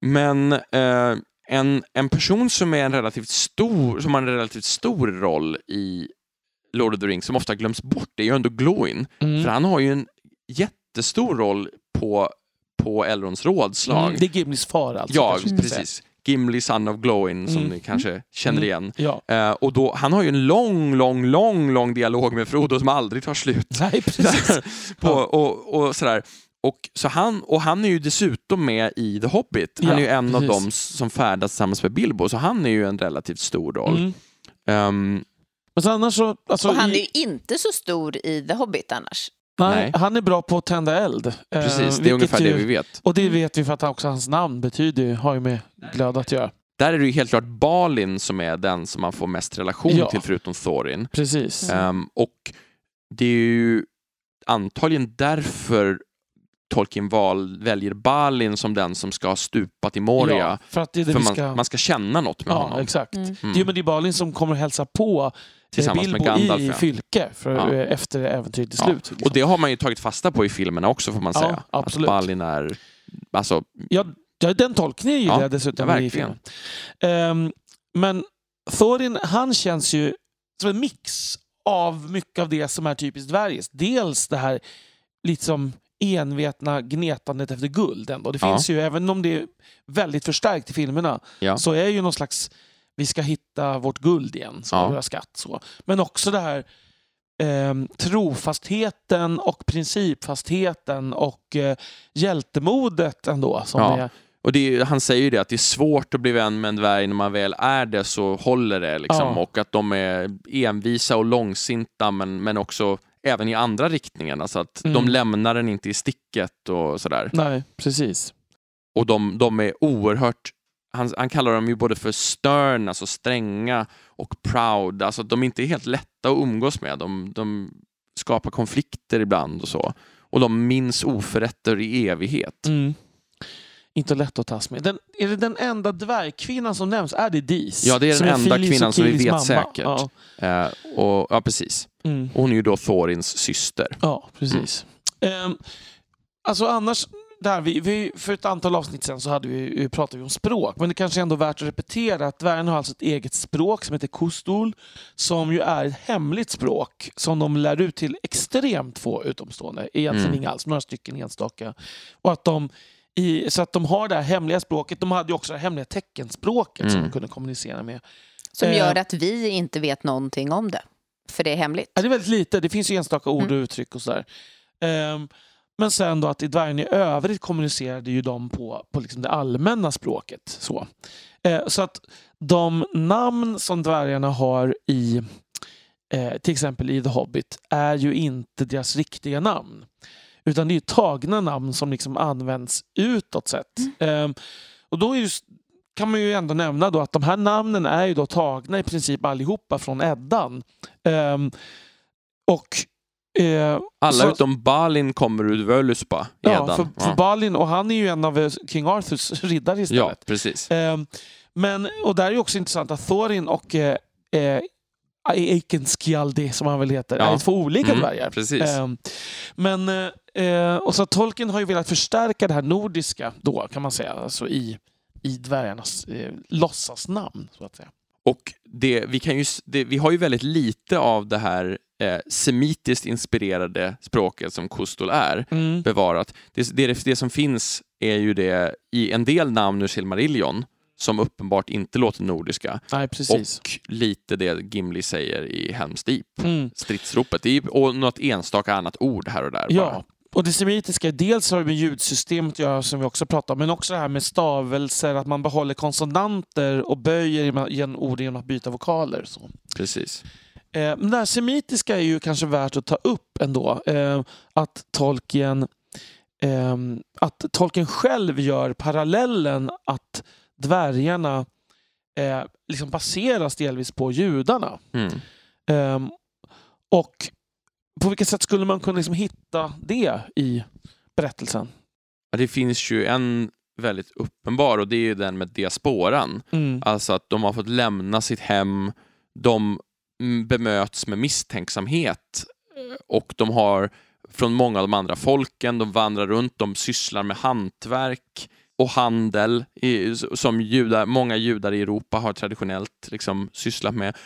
Men eh, en, en person som, är en relativt stor, som har en relativt stor roll i Lord of the Rings, som ofta glöms bort, det är ju ändå Glowin. Mm. För han har ju en jättestor roll på, på Elrons rådslag. Mm, det är Gimlis far alltså. ja, precis. Gimli, son of Glowin, som Mm. ni kanske känner Mm. igen. Ja. Eh, och då, han har ju en lång, lång, lång, lång dialog med Frodo som aldrig tar slut. Nej, precis. på, och, och sådär. Och, så han, och han är ju dessutom med i The Hobbit. Han Ja, är ju en av precis. dem som färdas tillsammans med Bilbo, så han är ju en relativt stor roll. Mm. Ehm, Men så annars så... Alltså, och han är ju inte så stor i The Hobbit annars. nej, nej. Han är bra på att tända eld. Eh, precis, det är ungefär ju, det vi vet. Och det vet vi för att också hans namn betyder, har ju med glöd att göra. Där är det ju helt klart Balin som är den som man får mest relation Ja. till förutom Thorin. Precis. Ehm, och det är ju antagligen därför Tolkien val, väljer Balin som den som ska ha stupat i Moria. Ja, för att det är det för man, ska... man ska känna något med ja, honom. exakt. Mm. Mm. Det är ju med det är Balin som kommer att hälsa på eh, Tillsammans med Bilbo Gandalf, i ja. Fylke för, Ja. eh, efter äventyret är Ja, slut. liksom. Och det har man ju tagit fasta på i filmerna också får man Ja, säga. absolut. Att Balin är, alltså, Ja, ja, den tolkningen gillar Ja, jag dessutom ja, i filmen. Ehm, men Thorin, han känns ju som en mix av mycket av det som är typiskt dvärgiskt. Dels det här liksom envetna gnetandet efter guld. Ändå. Det Ja. finns ju, även om det är väldigt förstärkt i filmerna, Ja. så är ju någon slags vi ska hitta vårt guld igen, så Ja. våra skatt. Så. Men också det här ehm, trofastheten och principfastheten och eh, hjältemodet ändå. Som Ja. är, och är, han säger ju det att det är svårt att bli vän med en dvärg när man väl är det så håller det liksom. Ja. Och att de är envisa och långsinta men, men också även i andra riktningen. Alltså att de Mm. lämnar den inte i sticket och sådär. nej, precis. Och de, de är oerhört han, han kallar dem ju både för stern, alltså stränga, och proud. Alltså de är inte helt lätta att umgås med. De, de skapar konflikter ibland och så. Och de minns oförrätter i evighet. Mm. Inte lätt att tas med. Den, är det den enda dvärgkvinnan som nämns? Är det Dis? Ja, det är Som den enda och kvinnan som vi vet mamma. säkert. Ja, Eh, och, ja, precis. mm. Och hon är ju då Thorins syster. ja precis. Ehm, alltså annars, där vi, vi, för ett antal avsnitt sen så hade vi, pratade vi om språk, men det kanske ändå är värt att repetera att dvärgarna har alltså ett eget språk som heter kustol, som ju är ett hemligt språk som de lär ut till extremt få utomstående, egentligen Mm. inga alls, några stycken enstaka. Och att de i, så att de har det här hemliga språket. De hade ju också det här hemliga teckenspråket som Mm. de kunde kommunicera med. Som Eh. gör att vi inte vet någonting om det. För det är hemligt. Ja, det är väldigt lite. Det finns ju enstaka ord och Mm. uttryck och sådär. Ehm, men sen då att i dvärgen i övrigt kommunicerade ju de på, på liksom det allmänna språket. Så. Eh, så att de namn som dvärgarna har i eh, till exempel i The Hobbit är ju inte deras riktiga namn. Utan det är tagna namn som liksom används utåt sett. Ehm, och då är just kan man ju ändå nämna då att de här namnen är ju då tagna i princip allihopa från Eddan. Ehm, och eh, Alla så- utom Balin kommer ur Völuspa i Ja, Eddan. för, för ja. Balin, och han är ju en av eh, King Arthurs riddare ja, istället. precis. Ehm, men, och där är ju också intressant att Thorin och eh, eh, Eikenskjaldi, som han väl heter, Ja. är två olika Mm, dvärgar. precis. Ehm, men eh, och så Tolkien har ju velat förstärka det här nordiska då, kan man säga, alltså i, i dvärgarnas eh, låtsasnamn, så att säga. Och det, vi, kan ju, det, vi har ju väldigt lite av det här eh, semitiskt inspirerade språket som Kustol är Mm. bevarat. Det, det, det som finns är ju det i en del namn ur Silmarillion som uppenbart inte låter nordiska. Nej. Och lite det Gimli säger i Helms Deep, Mm. stridsropet. Och något enstaka annat ord här och där. Ja, bara. Och det semitiska, dels har det med ljudsystemet att göra som vi också pratade om, men också det här med stavelser, att man behåller konsonanter och böjer genom- ord genom att byta vokaler. Så. Precis. Eh, men det här semitiska är ju kanske värt att ta upp ändå. Eh, att Tolkien eh, att Tolkien själv gör parallellen att dvärgarna eh, liksom baseras delvis på judarna. Mm. Ehm, och på vilket sätt skulle man kunna liksom hitta det i berättelsen? Ja, Det finns ju en väldigt uppenbar och det är den med diasporan. Mm. Alltså att de har fått lämna sitt hem, de mm, bemöts med misstänksamhet eh, och de har från många av de andra folken, de vandrar runt, de sysslar med hantverk och handel i, som judar, många judar i Europa har traditionellt liksom sysslat med.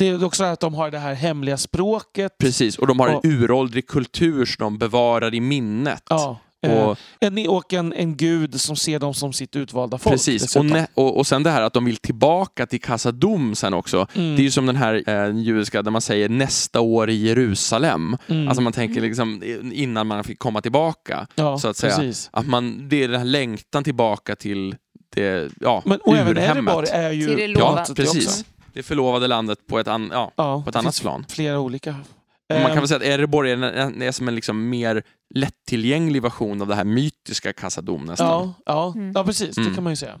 Det är också det att de har det här hemliga språket. Precis, och de har Och- en uråldrig kultur som de bevarar i minnet. Ja. eh, Och, en, och en, en gud som ser dem som sitt utvalda folk. precis, och, ne- och, och sen det här att de vill tillbaka till Kassadom sen också. Mm. Det är ju som den här eh, judiska där man säger nästa år i Jerusalem. Mm. Alltså man tänker liksom innan man fick komma tillbaka. ja, så att säga. Precis. Att man, det är den här längtan tillbaka till det, ja, Men, och även urhemmet. Erebor är ju Till det på lova. något sätt Precis. också. Det förlovade landet på ett, an, ja, Ja, på ett annat plan. Flera olika. Man kan Ehm, väl säga att Erebor är, är som en liksom mer lättillgänglig version av det här mytiska Kassadom nästan. Ja, ja, Mm. ja precis. Mm. Det kan man ju säga.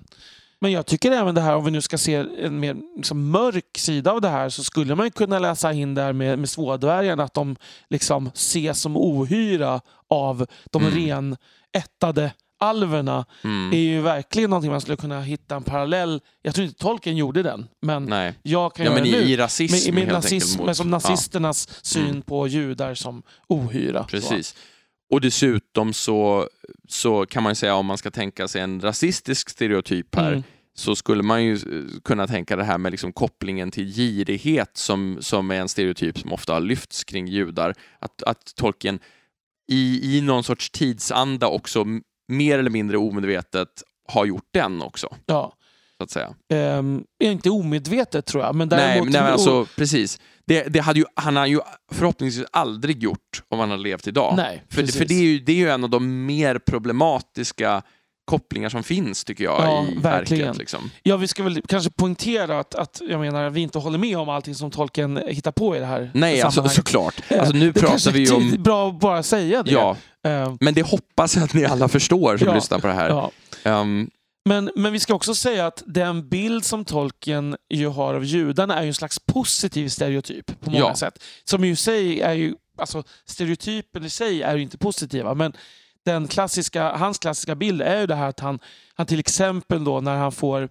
Men jag tycker även det här, om vi nu ska se en mer liksom, mörk sida av det här, så skulle man ju kunna läsa in där med, med svådvärgarna att de liksom ses som ohyra av de Mm. renättade alverna. Mm. är ju verkligen någonting man skulle kunna hitta en parallell. Jag tror inte Tolkien gjorde den, men Nej. jag kan Ja, göra men det nu. i, i rasism med, med helt nazism, men som ja. nazisternas syn Mm. på judar som ohyra. Precis. Och dessutom så, så kan man ju säga om man ska tänka sig en rasistisk stereotyp Så. här Mm. så skulle man ju eh, kunna tänka det här med liksom kopplingen till girighet som, som är en stereotyp som ofta har lyfts kring judar. Att, att Tolkien i, i någon sorts tidsanda också mer eller mindre omedvetet har gjort den också, Ja. så att säga. Ehm, inte omedvetet tror jag, men däremot... nej, men alltså, precis. Det, det hade ju, han har ju förhoppningsvis aldrig gjort om han hade levt idag. Nej, För, precis. för det, är ju, det är ju en av de mer problematiska kopplingar som finns, tycker jag, Ja, i verkligen. verket. Liksom. Ja, vi ska väl kanske poängtera att, att jag menar, vi inte håller med om allting som Tolkien hittar på i det här Nej, alltså, såklart. Alltså, nu det pratar vi om... bra att bara säga det. Ja, men det hoppas jag att ni alla förstår som Ja, lyssnar på det här. ja. Ehm, Men, men vi ska också säga att den bild som Tolkien ju har av judarna är ju en slags positiv stereotyp på många Ja. sätt. Som i sig är ju, alltså stereotypen i sig är ju inte positiva, men den klassiska, hans klassiska bild är ju det här att han, han till exempel då när han får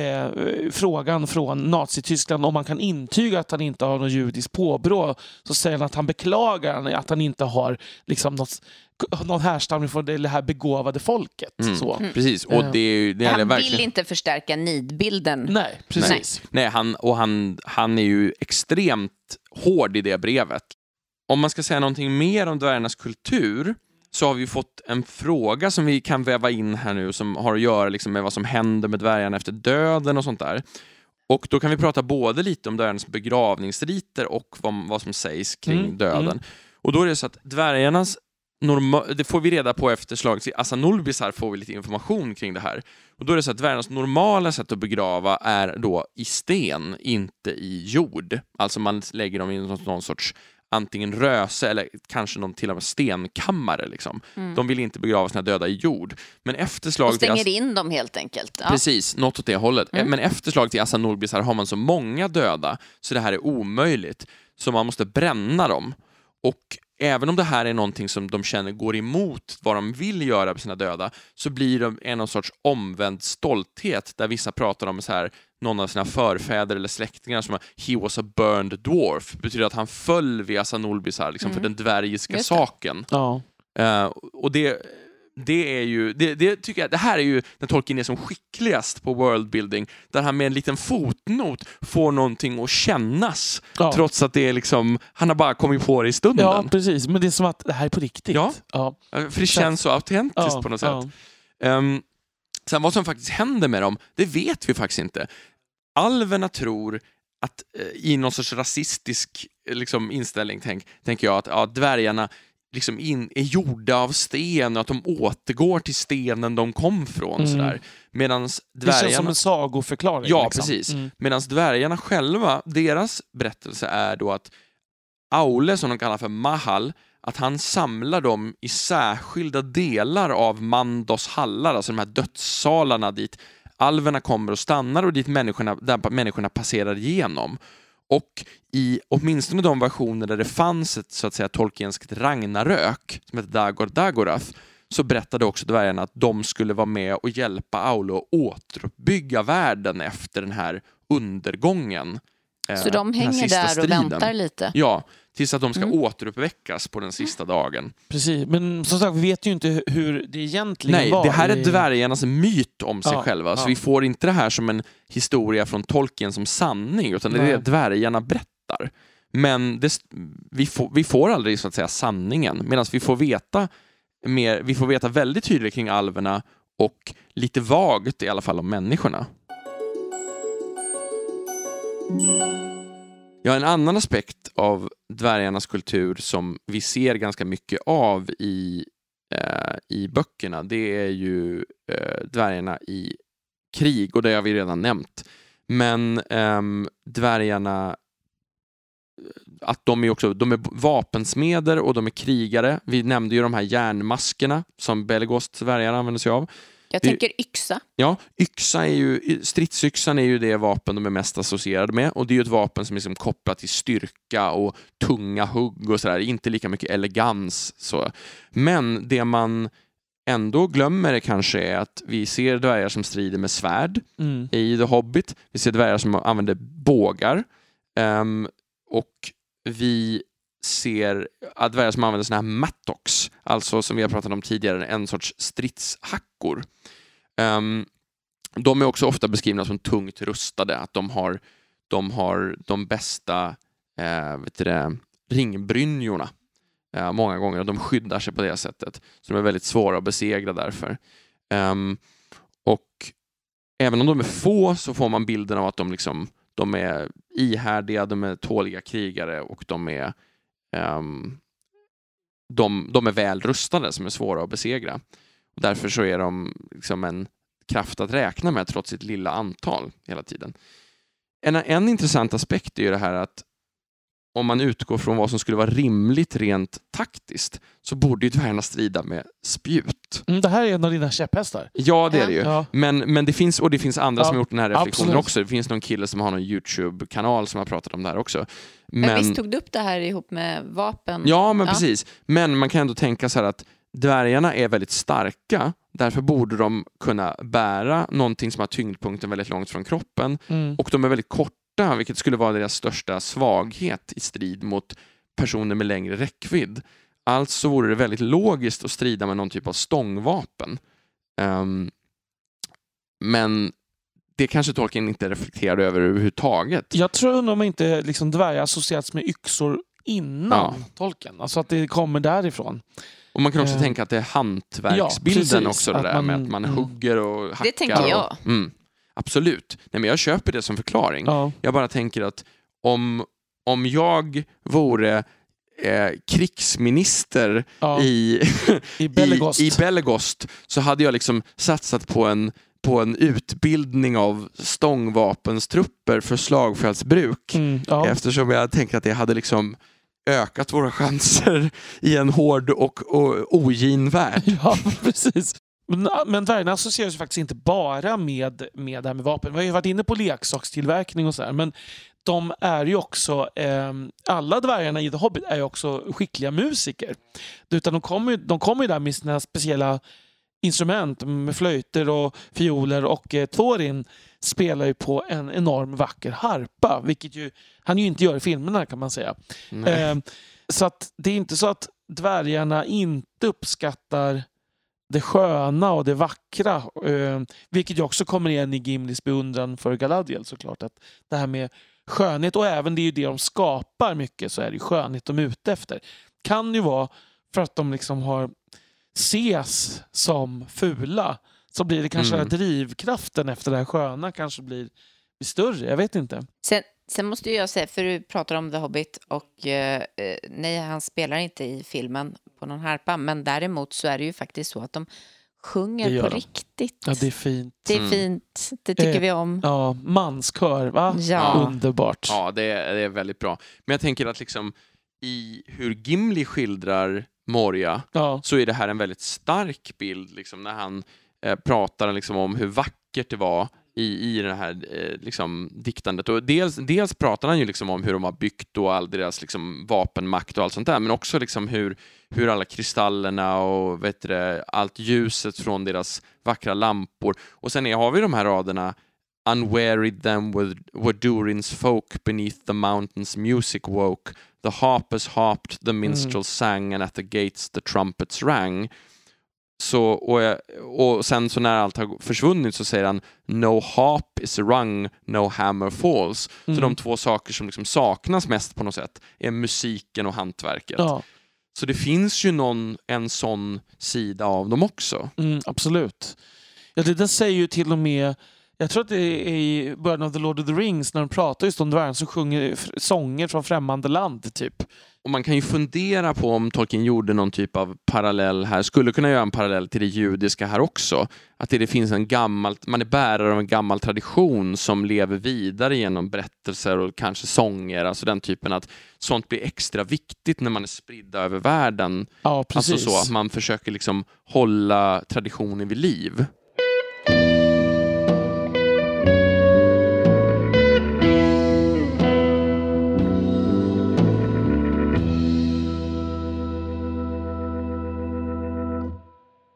eh, frågan från Nazityskland om man kan intyga att han inte har något judiskt påbrå så säger han att han beklagar att han inte har liksom något, någon härstamning från det här begåvade folket. Mm. Så. precis, och Eh. det är ju... Det Han verkligen... vill inte förstärka nidbilden. Nej, precis. Nej, han, och han, han är ju extremt hård i det brevet. Om man ska säga någonting mer om dvärgarnas kultur så har vi fått en fråga som vi kan väva in här nu som har att göra liksom med vad som händer med dvärgarna efter döden och sånt där. Och då kan vi prata både lite om dvärgarnas begravningsriter och vad, vad som sägs kring Mm, döden. mm. Och då är det så att dvärgarnas norma- det får vi reda på efter slaget i Asanulbisar får vi lite information kring det här. Och då är det så att dvärgarnas normala sätt att begrava är då i sten, inte i jord. Alltså man lägger dem i någon, någon sorts antingen röse eller kanske någon till och med stenkammare. Liksom. Mm. De vill inte begrava sina döda i jord. Men efter Och slaget i stänger As- in dem helt enkelt. Ja. Precis, något åt det hållet. Mm. Men efter slaget i Assa Nulbis här har man så många döda så det här är omöjligt. Så man måste bränna dem. Och även om det här är någonting som de känner går emot vad de vill göra med sina döda så blir det en någon sorts omvänd stolthet där vissa pratar om så här någon av sina förfäder eller släktingar som har “he was a burned dwarf” betyder att han föll vid Nulbisar liksom, för Mm. den dvärgiska saken. Ja. Eh, och det, det är ju, det, det tycker jag, det här är ju när Tolkien är som skickligast på worldbuilding, där han med en liten fotnot får någonting att kännas, Ja. trots att det är liksom, han har bara kommit på det i stunden. ja, precis. Men det är som att det här är på riktigt. Ja. ja. För det känns så autentiskt på något sätt. Ehm, sen vad som faktiskt händer med dem, det vet vi faktiskt inte. Alverna tror att eh, i någon sorts rasistisk eh, liksom, inställning tänk, tänker jag att ja, dvärgarna liksom in, är gjorda av sten och att de återgår till stenen de kom från. Mm. Sådär. Medan Det känns som dvärgarna, en sagoförklaring. Ja, liksom. precis. Mm. medans dvärgarna själva, deras berättelse är då att Aule, som de kallar för Mahal, att han samlar dem i särskilda delar av Mandos hallar, alltså de här dödssalarna dit alverna kommer och stannar och dit människorna, där människorna passerar igenom. Och i åtminstone de versioner där det fanns ett så att säga tolkienskt Ragnarök, som heter Dagor Dagorath, så berättade också dvärgarna att de skulle vara med och hjälpa Aule att återuppbygga världen efter den här undergången. eh, Så de här hänger där och striden. väntar lite. Ja, tills att de ska Mm. återuppväckas på den sista dagen. Precis. Men som sagt, vi vet ju inte hur det egentligen Nej, var. det här är dvärgarnas myt om sig Ja, själva, så ja. vi får inte det här som en historia från Tolkien som sanning, utan det är Nej. det dvärgarna berättar. Men det, vi, får, vi får aldrig så att säga sanningen, medan vi får veta mer, vi får veta väldigt tydligt kring alverna och lite vagt i alla fall om människorna. Ja, en annan aspekt av dvärgarnas kultur som vi ser ganska mycket av i, eh, i böckerna, det är ju eh, dvärgarna i krig och det har vi redan nämnt. Men ehm, eh, dvärgarna att de är också de är vapensmeder och de är krigare. Vi nämnde ju de här järnmaskerna som Belgost dvärgar använder sig av. Jag Det- tänker yxa. Ja, yxa är ju, stridsyxan är ju det vapen de är mest associerade med och det är ju ett vapen som är liksom kopplat till styrka och tunga hugg och sådär, inte lika mycket elegans. Så. Men det man ändå glömmer kanske är att vi ser dvärgar som strider med svärd Mm. i The Hobbit. Vi ser dvärgar som använder bågar. Ehm, och vi ser att som använder såna här mattocks, alltså som vi har pratat om tidigare, en sorts stridshackor. Um, de är också ofta beskrivna som tungt rustade, att de har de, har de bästa eh, vet du det, ringbrynjorna eh, många gånger och de skyddar sig på det sättet. Så de är väldigt svåra att besegra därför. Um, och även om de är få så får man bilden av att de, liksom, de är ihärdiga, de är tåliga krigare och de är, Ehm, de, de är väl rustade som är svåra att besegra. Och därför så är de liksom en kraft att räkna med trots sitt lilla antal hela tiden. En, en intressant aspekt är ju det här att om man utgår från vad som skulle vara rimligt rent taktiskt så borde ju dvärgarna strida med spjut. Mm, det här är en av dina käpphästar. Ja, det är det ju. Ja. Men, men det finns, och det finns andra Ja, som har gjort den här reflektionen absolut. också. Det finns någon kille som har någon YouTube-kanal som har pratat om det här också. Men, Men, visst tog du upp det här ihop med vapen? ja, men precis. Men man kan ändå tänka så här att dvärgarna är väldigt starka. Därför borde de kunna bära någonting som har tyngdpunkten väldigt långt från kroppen. Mm. Och de är väldigt korta, vilket skulle vara deras största svaghet i strid mot personer med längre räckvidd. Alltså vore det väldigt logiskt att strida med någon typ av stångvapen. Ehm, men det kanske Tolkien inte reflekterade över överhuvudtaget. Jag tror om inte liksom dvärgar associerats med yxor innan Ja. tolken. Alltså att det kommer därifrån. Och man kan också Eh, tänka att det är hantverksbilden ja, precis. också, det Att där man- med att man mm. hugger och hackar. Det tänker och- jag. Mm, absolut. Nej, men jag köper det som förklaring. Ja. Jag bara tänker att om, om jag vore eh, krigsminister Ja. i, I Belegost. i, i Belegost så hade jag liksom satsat på en, på en utbildning av stångvapenstrupper för slagfältsbruk. Mm, ja. Eftersom jag tänker att det hade liksom ökat våra chanser i en hård och, och ogin värld. Ja, precis. Men, men dvärgarna associeras ju faktiskt inte bara med, med det här med vapen. Vi har ju varit inne på leksakstillverkning och sådär. Men de är ju också, eh, alla dvärgarna i The Hobbit är ju också skickliga musiker. Utan de kommer, de kommer ju där med sina speciella instrument med flöjter och fioler och eh, Thorin spelar ju på en enorm vacker harpa, vilket ju han ju inte gör i filmerna kan man säga. Eh, så att det är inte så att dvärgarna inte uppskattar det sköna och det vackra. Eh, vilket ju också kommer igen i Gimlis beundran för Galadriel såklart. Att det här med skönhet och även det är ju det de skapar mycket så är det skönhet de är ute efter. Kan ju vara för att de liksom har ses som fula så blir det kanske Mm. drivkraften efter det här sköna kanske blir, blir större. Jag vet inte. Sen, sen måste jag säga, för du pratar om The Hobbit och eh, eh, nej, han spelar inte i filmen på någon harpa, men däremot så är det ju faktiskt så att de sjunger på de. riktigt. Ja, det är fint. Det är Mm. fint, det tycker Eh, vi om. Ja, manskör, va? Ja. Underbart. Ja, det är, det är väldigt bra. Men jag tänker att liksom i hur Gimli skildrar Moria Ja. så är det här en väldigt stark bild liksom, när han eh, pratar liksom, om hur vackert det var i, i det här eh, liksom, diktandet. Och dels, dels pratar han ju liksom om hur de har byggt och all deras liksom, vapenmakt och allt sånt där, men också liksom hur, hur alla kristallerna och vet det, allt ljuset från deras vackra lampor. Och sen är, har vi de här raderna Unwearied them with, were Durin's folk beneath the mountains music woke The harpers harped, the minstrels sang and at the gates the trumpets rang. Så, och, jag- och sen så när allt har försvunnit så säger han No harp is rung, no hammer falls. Mm. Så de två saker som liksom saknas mest på något sätt är musiken och hantverket. Ja, Så det finns ju någon, en sån sida av dem också. mm, absolut. Ja, det, den säger ju till och med jag tror att det är i början av The Lord of the Rings när de pratar just om dvärgar som sjunger sånger från främmande land. typ. Och man kan ju fundera på om Tolkien gjorde någon typ av parallell här, skulle kunna göra en parallell till det judiska här också. Att det, det finns en gammal, man är bärare av en gammal tradition som lever vidare genom berättelser och kanske sånger, alltså den typen att sånt blir extra viktigt när man är spridda över världen. Ja, precis. Alltså så att man försöker liksom hålla traditionen vid liv.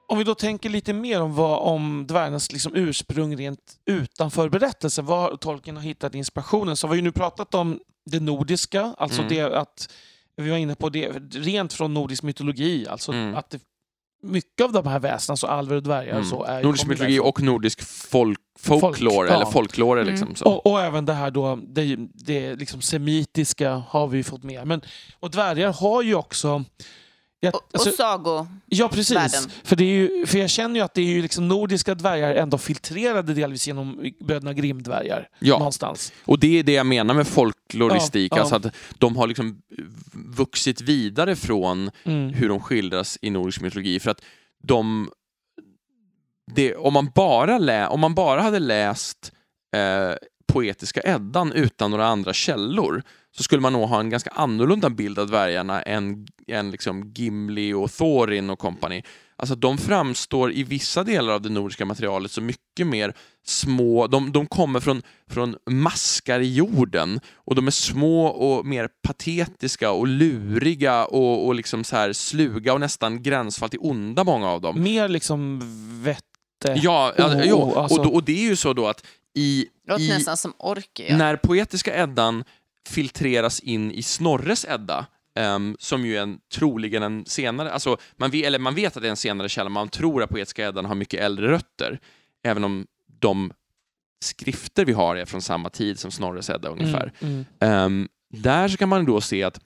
Om vi då tänker lite mer om, vad, om dvärgarnas liksom ursprung rent utanför berättelsen, var Tolkien har hittat inspirationen, så har vi ju nu pratat om det nordiska, alltså Mm. det att vi var inne på det rent från nordisk mytologi, alltså Mm. att det, mycket av de här väsena, alltså alver och dvärgar, Mm. så är Nordisk mytologi och nordisk folk, folklore, Folk, ja. eller folklore Mm. liksom. Så. Och, och även det här då, det, det liksom semitiska har vi ju fått med. Men, och dvärgar har ju också... Ja, Och, alltså- och sago. Ja, precis. världen. För, det är ju, för jag känner ju att det är ju liksom nordiska dvärgar ändå filtrerade delvis genom bröderna Grimm-dvärgar. Ja. Någonstans. Och det är det jag menar med folkloristik, Ja, ja. alltså att de har liksom vuxit vidare från Mm. hur de skildras i nordisk mytologi. För att de... Det, om, man bara lä, om man bara hade läst eh, poetiska Eddan utan några andra källor så skulle man nog ha en ganska annorlunda bild av dvärgarna än, än liksom Gimli och Thorin och kompani. Alltså de framstår i vissa delar av det nordiska materialet som mycket mer små, de, de kommer från, från maskar i jorden och de är små och mer patetiska och luriga och, och liksom så här sluga och nästan gränsfall till onda många av dem. Mer liksom vette. Ja, ja, Oh, jo, oh, alltså- och, då, och det är ju så då att i, Låter i nästan som ork. Ja. när poetiska Eddan filtreras in i Snorres Edda, ehm, som ju är en, troligen en senare, alltså man vet, eller man vet att det är en senare källa, man tror att poetiska Eddan har mycket äldre rötter, även om de skrifter vi har är från samma tid som Snorres Edda ungefär. Mm, mm. Ehm, där så kan man då se att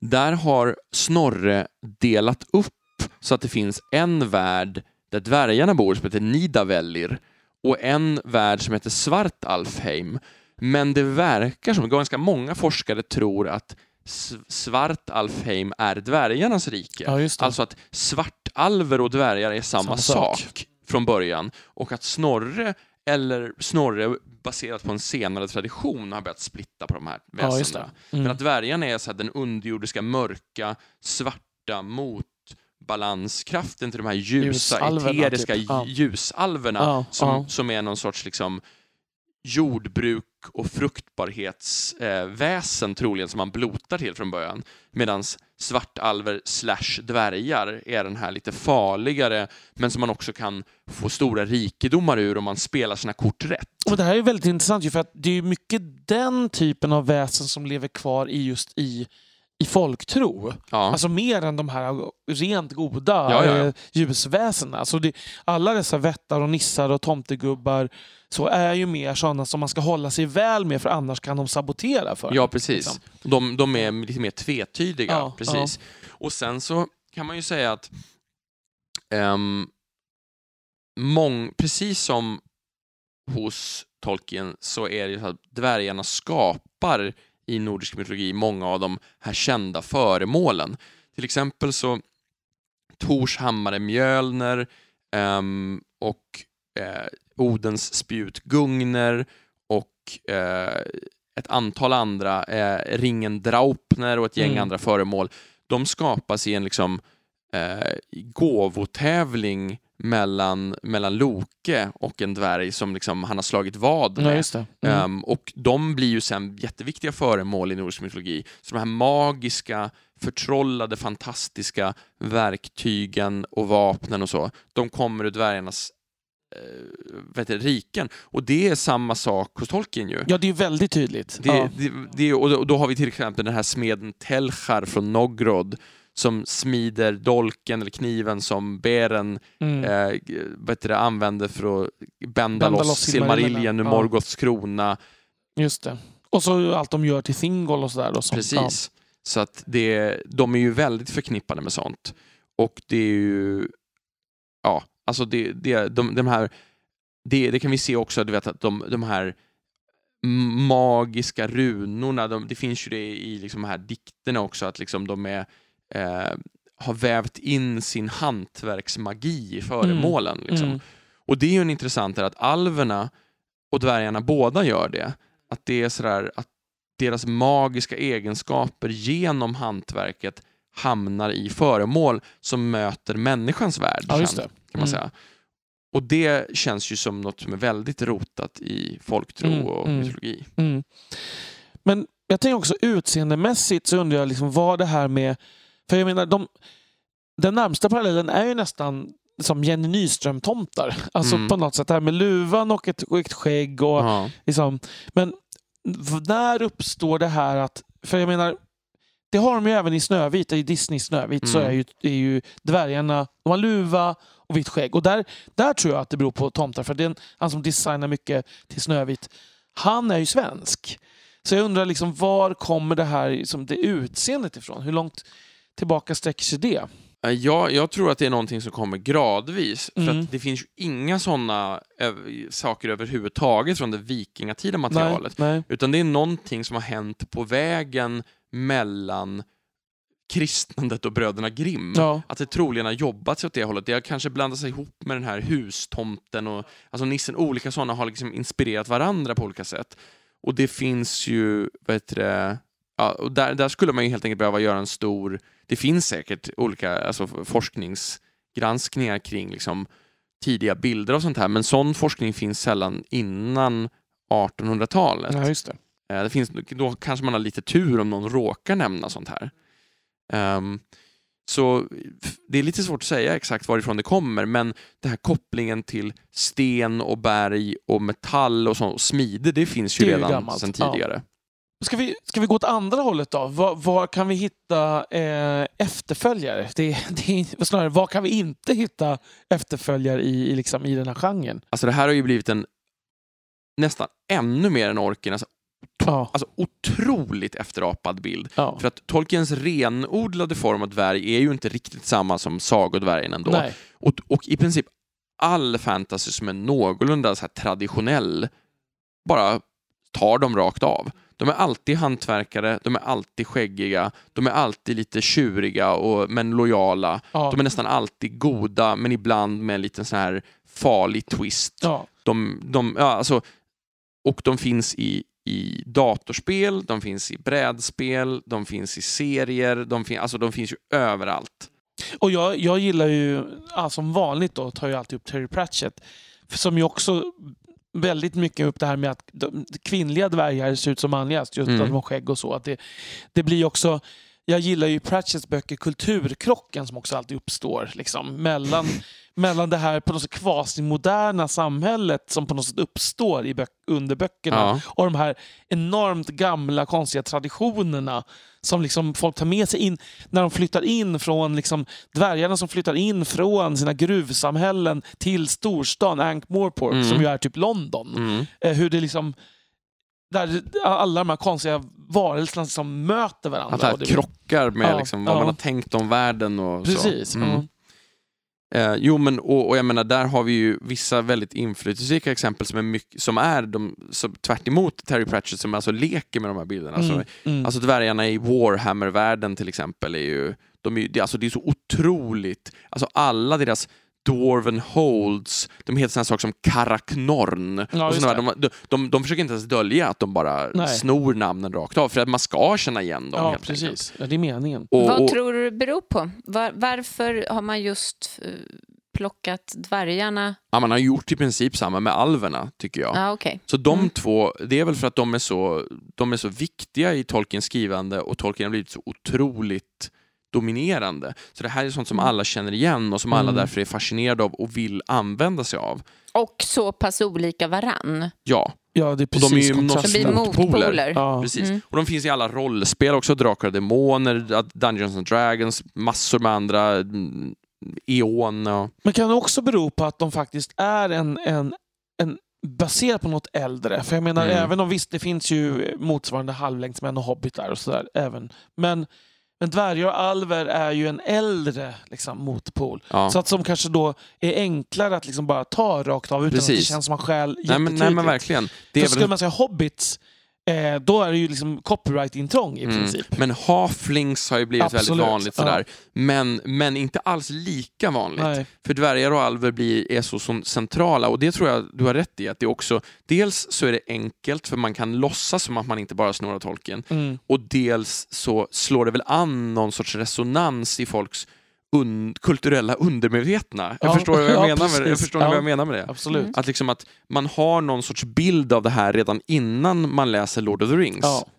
där har Snorre delat upp så att det finns en värld där dvärgarna bor som heter Nidavellir och en värld som heter Svartalfheim. Men det verkar som, ganska många forskare tror att Svartalfheim är dvärgarnas rike. Ja. Alltså att svartalver och dvärgar är samma, Samma sak. sak. från början och att Snorre eller Snorre baserat på en senare tradition har börjat splitta på de här Ja, väsendena. det. Mm. Men att dvärgarna är så här, den underjordiska, mörka, svarta motbalanskraften till de här ljusa, eteriska typ. Ja. ljusalverna Ja, som, ja. som är någon sorts liksom jordbruk och fruktbarhetsväsen eh, troligen som man blotar till från början. Medan svartalver slash dvärgar är den här lite farligare men som man också kan få stora rikedomar ur om man spelar sina kort rätt. Och det här är väldigt intressant ju för att det är mycket den typen av väsen som lever kvar i just i, i folktro. Ja. Alltså mer än de här rent goda Ja, ja, ja. eh, ljusväsena. Alltså det, alla dessa vättar och nissar och tomtegubbar så är ju mer sådana som man ska hålla sig väl med för annars kan de sabotera för Ja, precis. liksom. De, de är lite mer tvetydiga. Ja, precis. Och sen så kan man ju säga att ehm, mång, precis som hos Tolkien så är det ju så att dvärgarna skapar i nordisk mytologi många av de här kända föremålen. Till exempel så Tors hammare Mjölner ehm, och eh, Odens spjut Gungner och eh, ett antal andra, eh, ringen Draupner och ett gäng Mm. andra föremål. De skapas i en liksom eh, gåvotävling mellan, mellan Loke och en dvärg som liksom han har slagit vad med. Ja. Mm. Ehm, och de blir ju sen jätteviktiga föremål i nordisk mytologi. Så de här magiska, förtrollade, fantastiska verktygen och vapnen och så, de kommer ur dvärgarnas eh, vet du, riken. Och det är samma sak hos Tolkien ju. Ja, det är väldigt tydligt. Det, ja. det, det, och då- och då har vi till exempel den här smeden Telchar från Nogrod som smider dolken eller kniven som Beren Mm. eh, det, använder för att bända, Bända loss Silmarillion ur ja. Morgoths krona. Just det. Och så allt de gör till Thingol och sådär. då, som- Precis. Så att det, de är ju väldigt förknippade med sånt. Och det är ju, ja, alltså det, det, de, de här, det, det kan vi se också, du vet att de, de här magiska runorna, de, det finns ju det i liksom de här dikterna också, att liksom de är, eh, har vävt in sin hantverksmagi i föremålen. Ja. Liksom. Mm. Och det är ju en intressant är att alverna och dvärgarna båda gör det. Att det är sådär att deras magiska egenskaper genom hantverket hamnar i föremål som möter människans värld. Ja. Kan man Mm. säga. Och det känns ju som något som är väldigt rotat i folktro Mm, och mm. mytologi. Mm. Men jag tänker också utseendemässigt så undrar jag liksom vad det här med... För jag menar, de, den närmsta parallellen är ju nästan som Jenny Nyström-tomtar. Alltså Mm. på något sätt det här med luvan och ett, och ett skägg. Och Ja. liksom, men när uppstår det här att... För jag menar, det har de ju även i Snövit, i Disney Snövit så Mm. är ju, är ju dvärgarna, de har luva och vitt skägg. Och där, där tror jag att det beror på tomtar, för det är en, han som designar mycket till Snövit, han är ju svensk. Så jag undrar liksom var kommer det här liksom, det utseendet ifrån? Hur långt tillbaka sträcker sig det? Eh, Ja, jag tror att det är någonting som kommer gradvis. För Mm. att det finns ju inga sådana saker överhuvudtaget från det vikingatida materialet. Nej, nej. Utan det är någonting som har hänt på vägen mellan kristnandet och bröderna Grimm. Ja. Att det troligen har jobbat sig åt det hållet. Det har kanske blandat sig ihop med den här hustomten och alltså nissen. Olika sådana har liksom inspirerat varandra på olika sätt. Och det finns ju, vad heter det, ja, och där, där skulle man ju helt enkelt behöva göra en stor, det finns säkert olika alltså, forskningsgranskningar kring liksom, tidiga bilder och sånt här, men sån forskning finns sällan innan 1800-talet. ja, just det. Eh, Det finns, då kanske man har lite tur om någon råkar nämna sånt här. Ehm, så det är lite svårt att säga exakt varifrån det kommer, men den här kopplingen till sten och berg och metall och, så, och smide, det finns ju Det redan sedan ja. Ska vi, ska vi gå åt andra hållet då? Var, var kan vi hitta eh, efterföljare? Det, det, snarare, var kan vi inte hitta efterföljare i, i, liksom, i den här genren? Alltså det här har ju blivit en nästan ännu mer än orken, alltså, Ja, alltså otroligt efterapad bild. ja. För att Tolkiens renodlade form av dvärg är ju inte riktigt samma som sagodvärgen ändå. Nej. Och, och i princip all fantasy som är någorlunda så här traditionell bara tar dem rakt av. De är alltid hantverkare, de är alltid skäggiga, de är alltid lite tjuriga och, men lojala. Ja. De är nästan alltid goda, men ibland med en liten sån här farlig twist. Ja. De, de, ja, alltså, och de finns i, i datorspel, de finns i brädspel, de finns i serier, de, fin, alltså, de finns ju överallt. Och jag, jag gillar ju, ja, som vanligt då, tar jag alltid upp Terry Pratchett. Som ju också väldigt mycket upp det här med att de, kvinnliga dvärgar ser ut som manligast. Just Mm. att de har skägg och så. Att det, det blir också... Jag gillar ju Pratchetts böcker, kulturkrocken som också alltid uppstår. Liksom, mellan, mellan det här på något sätt kvasimoderna samhället som på något sätt uppstår i böck, under böckerna Ja. och de här enormt gamla konstiga traditionerna som liksom folk tar med sig in när de flyttar in från liksom, dvärgarna som flyttar in från sina gruvsamhällen till storstan Ankh-Morpork Mm. som ju är typ London. Mm. Eh, hur det liksom där alla de här konstiga varelserna som möter varandra. Att det här det- krockar med Ja, liksom, vad ja. man har tänkt om världen och Precis. så. Mm. Eh, jo, men och, och jag menar, där har vi ju vissa väldigt inflytelserika exempel som är, mycket, som är de, som, tvärt emot Terry Pratchett som alltså leker med de här bilderna. Mm, Alltså, mm. alltså dvärgarna i Warhammer-världen till exempel är ju, de är, alltså, det är så otroligt, alltså alla deras Dwarven Holds, de heter sådana saker som Karaknorn. Ja, och de, de, de, de försöker inte ens dölja att de bara Nej. snor namnen rakt av, för att man ska känna igen dem ja, precis. Ja, det är meningen. Och, Vad och, tror du det beror på? Var, varför har man just eh, plockat dvärgarna? ja, man har gjort i princip samma med alverna, tycker jag. Ja, okej. Så de Mm. två, det är väl för att de är, så, de är så viktiga i Tolkiens skrivande och Tolkien har blivit så otroligt dominerande. Så det här är sånt som Mm. alla känner igen och som alla Mm. därför är fascinerade av och vill använda sig av. Och så pass olika varann. Ja, Ja, det är de är precis ju något Det kontrasten. blir Motpoler. Ja. precis. Mm. Och de finns i alla rollspel också, Drakar och Demoner, Dungeons and Dragons, massor med andra, mm, Eon och... Men kan det också bero på att de faktiskt är en, en, en baserad på något äldre? För jag menar, Mm. även om visst, det finns ju motsvarande halvlängdsmän och hobbitar och sådär även. Men, men dvärgar och alver är ju en äldre liksom, motpol. Ja. Så att som kanske då är enklare att liksom bara ta rakt av utan att det Precis. känns som man stjäl nej, men, nej men verkligen. Det är skulle väl... man säga hobbits, eh, då är det ju liksom copyright-intrång i Mm. princip. Men halflings har ju blivit Absolut, väldigt vanligt ja. sådär. Men, men inte alls lika vanligt. Nej. För dvärgar och alver blir, är så, så centrala och det tror jag du har rätt i. Att det också, dels så är det enkelt för man kan låtsas som att man inte bara snor av tolken Mm. och dels så slår det väl an någon sorts resonans i folks un, kulturella undermedvetna. Jag Ja, förstår vad jag ja, menar med det. Jag förstår vad Ja. jag menar med det. Absolut. Mm. Att, liksom att man har någon sorts bild av det här redan innan man läser Lord of the Rings. Ja, I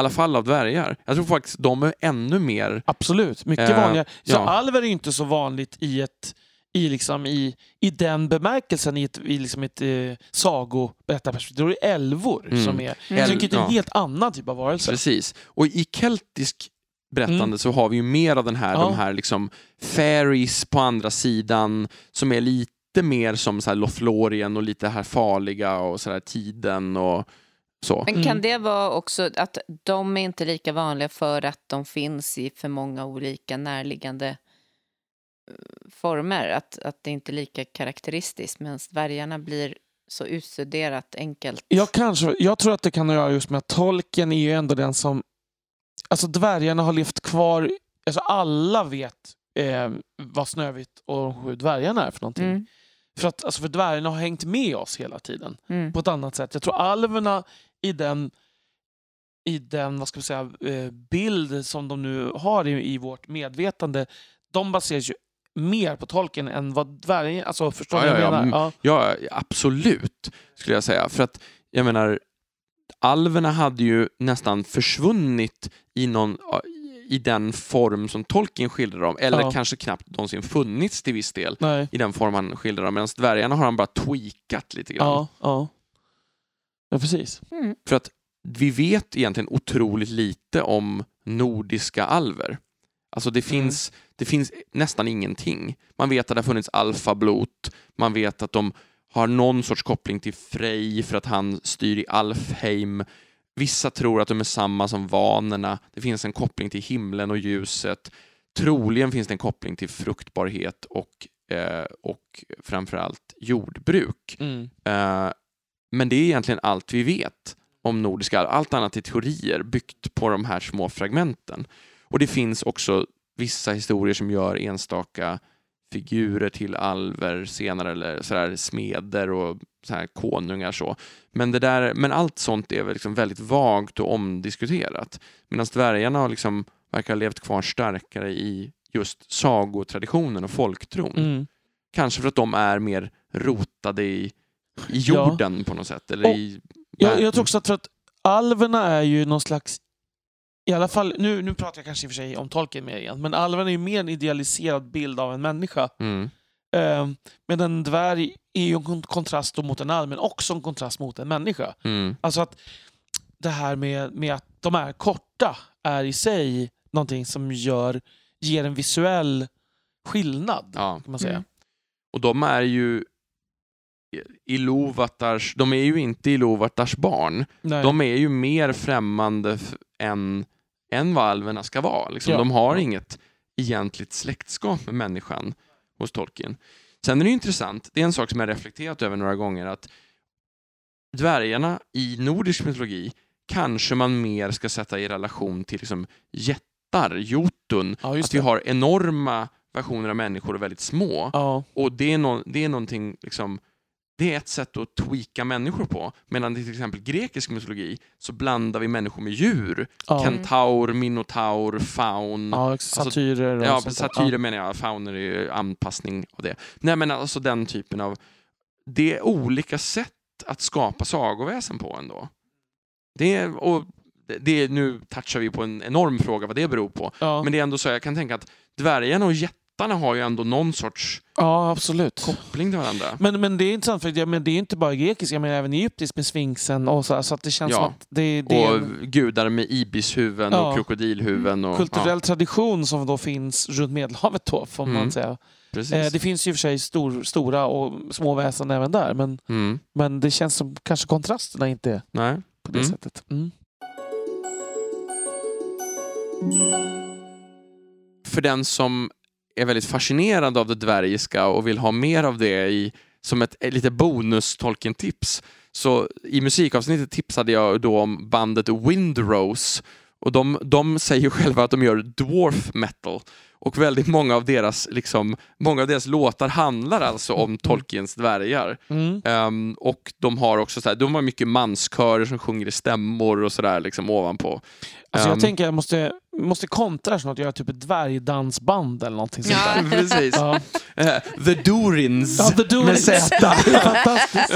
alla fall av dvärgar. Jag tror faktiskt de är ännu mer... absolut. Mycket Eh, vanligare. Så ja. alver är ju inte så vanligt i ett i, liksom, i, i den bemärkelsen i ett, i liksom ett eh, sagoberättarperspektiv. Då är det älvor Mm. som är... Mm. Vilket är en helt annan typ av varelse. Precis. Och i keltisk berättande Mm. så har vi ju mer av den här, Ja. de här liksom fairies på andra sidan som är lite mer som så här Lothlorien och lite här farliga och så här tiden och så. Men Mm. kan det vara också att de är inte lika vanliga för att de finns i för många olika närliggande eh, former? Att, att det inte är lika karaktäristiskt medan dvärgarna blir så utstuderat enkelt. Jag, kanske, jag tror att det kan göra just med att tolken är ju ändå den som... Alltså dvärgarna har levt kvar... Alltså alla vet eh, vad Snövit och de sju dvärgarna är för någonting. Mm. För att alltså för dvärgarna har hängt med oss hela tiden. Mm. på ett annat sätt. Jag tror alverna i den, i den vad ska vi säga, eh, bild som de nu har i, i vårt medvetande, de baseras ju mer på tolken än vad dvärgen... Alltså, förstår Ja, du vad ja, jag ja. menar? Ja, absolut, skulle jag säga. För att, jag menar, alverna hade ju nästan försvunnit i, någon, i den form som Tolkien skildrar dem, eller Ja. kanske knappt någonsin funnits till viss del Nej. i den form han skildrar dem, medan dvärgarna har han bara tweakat lite grann. Ja, ja. Ja, precis. Mm. För att vi vet egentligen otroligt lite om nordiska alver. Alltså det finns, det finns nästan ingenting. Man vet att det har funnits alfablot, man vet att de har någon sorts koppling till Frej för att han styr i Alfheim. Vissa tror att de är samma som vanerna. Det finns en koppling till himlen och ljuset. Troligen finns det en koppling till fruktbarhet och, eh, och framförallt jordbruk. Mm. Eh, men det är egentligen allt vi vet om nordiska alver. Allt annat är teorier byggt på de här små fragmenten. Och det finns också vissa historier som gör enstaka figurer till alver senare, eller sådär smeder och så här konungar så. Men, det där, men allt sånt är väl liksom väldigt vagt och omdiskuterat. Medan dvärgarna har liksom, verkar ha levt kvar starkare i just sagotraditionen och folktron. Mm. Kanske för att de är mer rotade i, i Ja. jorden på något sätt. Eller Och i Jag, jag tror också att för att alverna är ju någon slags i alla fall, nu, nu pratar jag kanske i och för sig om Tolkien mer igen, men alverna är ju mer en idealiserad bild av en människa. Mm. Eh, men en dvärg är ju en kon- kontrast mot en alv, men också en kontrast mot en människa. Mm. Alltså att det här med, med att de är korta är i sig någonting som gör, ger en visuell skillnad. Ja. kan man säga. Mm. Och de är ju Iluvatars, de är ju inte Iluvatars barn. Nej. De är ju mer främmande än, än vad alverna ska vara. Liksom. Ja. De har inget egentligt släktskap med människan hos Tolkien. Sen är det intressant, det är en sak som jag reflekterat över några gånger, att dvärgarna i nordisk mytologi kanske man mer ska sätta i relation till liksom jättar, jotun, ja, att vi har enorma versioner av människor och väldigt små. Ja, Och det är, no det är någonting, liksom, det är ett sätt att tweaka människor på. Medan i till exempel grekisk mytologi så blandar vi människor med djur. ja. Kentaur, minotaur, faun. ja satyrer och Ja, satyrer menar jag, fauner är ju anpassning av det. Nej men alltså den typen av, det är olika sätt att skapa sagoväsen på ändå. Det är, och det är, nu touchar vi på en enorm fråga vad det beror på. Ja, Men det är ändå så, jag kan tänka att dvärgarna och jättarna har ju ändå någon sorts ja absolut. koppling till varandra. Men, men det är intressant, för jag men det är inte bara grekiska, men även egyptiskt med sfinxen. Och så, så att det känns Ja. som att det, det och en gudar med ibishuvuden Ja. och krokodilhuvuden. Och, kulturell tradition som då finns runt Medelhavet då, får Mm. man säga. Ja, precis. Eh, det finns ju i och för sig stor, stora och små väsen även där, men, mm. men det känns som kanske kontrasterna inte är Nej. på det Mm. sättet. Mm. För den som är väldigt fascinerad av det dvärgiska och vill ha mer av det i, som ett, ett lite bonus Tolkien-tips. Så i musikavsnittet tipsade jag då om bandet Windrose och de, de säger själva att de gör dwarf metal. Och väldigt många av deras, liksom, många av deras låtar handlar alltså om Tolkiens dvärgar. Mm. Ehm, och de har också så här, de har mycket manskörer som sjunger i stämmor och sådär liksom ovanpå. Alltså jag Ehm, tänker jag måste, måste kontra snart och göra typ ett dvärgdansband eller någonting sånt Ja. där. Precis. Ja. Eh, The Durins. Ja, The Durin Med Z. Fantastiskt.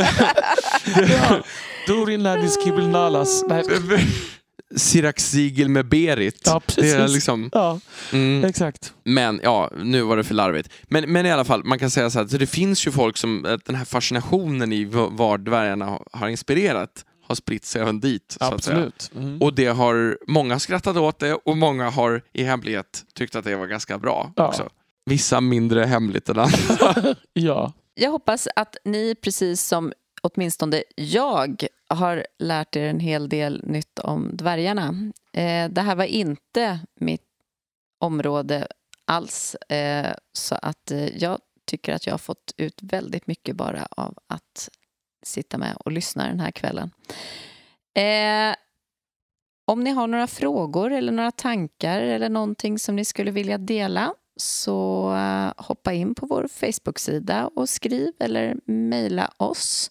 ja. Durin Ladis Kibelnalas. Nej. Siraxigel med Berit. Ja, det precis. är liksom, Ja, mm, exakt. men ja, nu var det för larvigt. Men, men i alla fall, man kan säga så här, så det finns ju folk som, att den här fascinationen i v- var dvärgarna har- inspirerat har spritt sig även dit. Så att säga. Absolut. Mm. Och det har, många skrattat åt det och många har i hemlighet tyckt att det var ganska bra Ja. också. Vissa mindre hemligt än andra. Ja. Jag hoppas att ni, precis som åtminstone jag, har lärt er en hel del nytt om dvärgarna. Eh, det här var inte mitt område alls, eh, så att eh, jag tycker att jag har fått ut väldigt mycket bara av att sitta med och lyssna den här kvällen. Eh, om ni har några frågor eller några tankar eller någonting som ni skulle vilja dela så eh, hoppa in på vår Facebook-sida och skriv eller mejla oss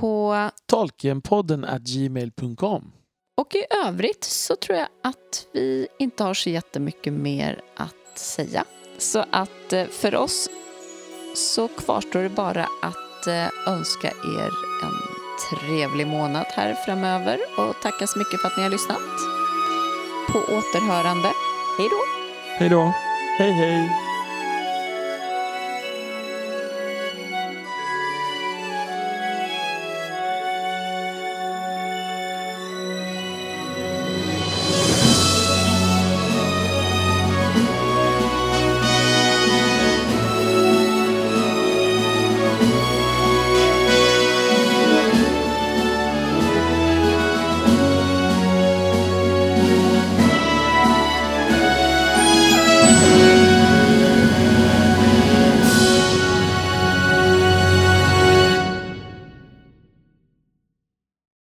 på Tolkienpodden at gmail.com. och i övrigt så tror jag att vi inte har så jättemycket mer att säga. Så att eh, för oss så kvarstår det bara att eh, önska er en trevlig månad här framöver och tacka så mycket för att ni har lyssnat. På återhörande. Hej då! Hej då. Hej hej!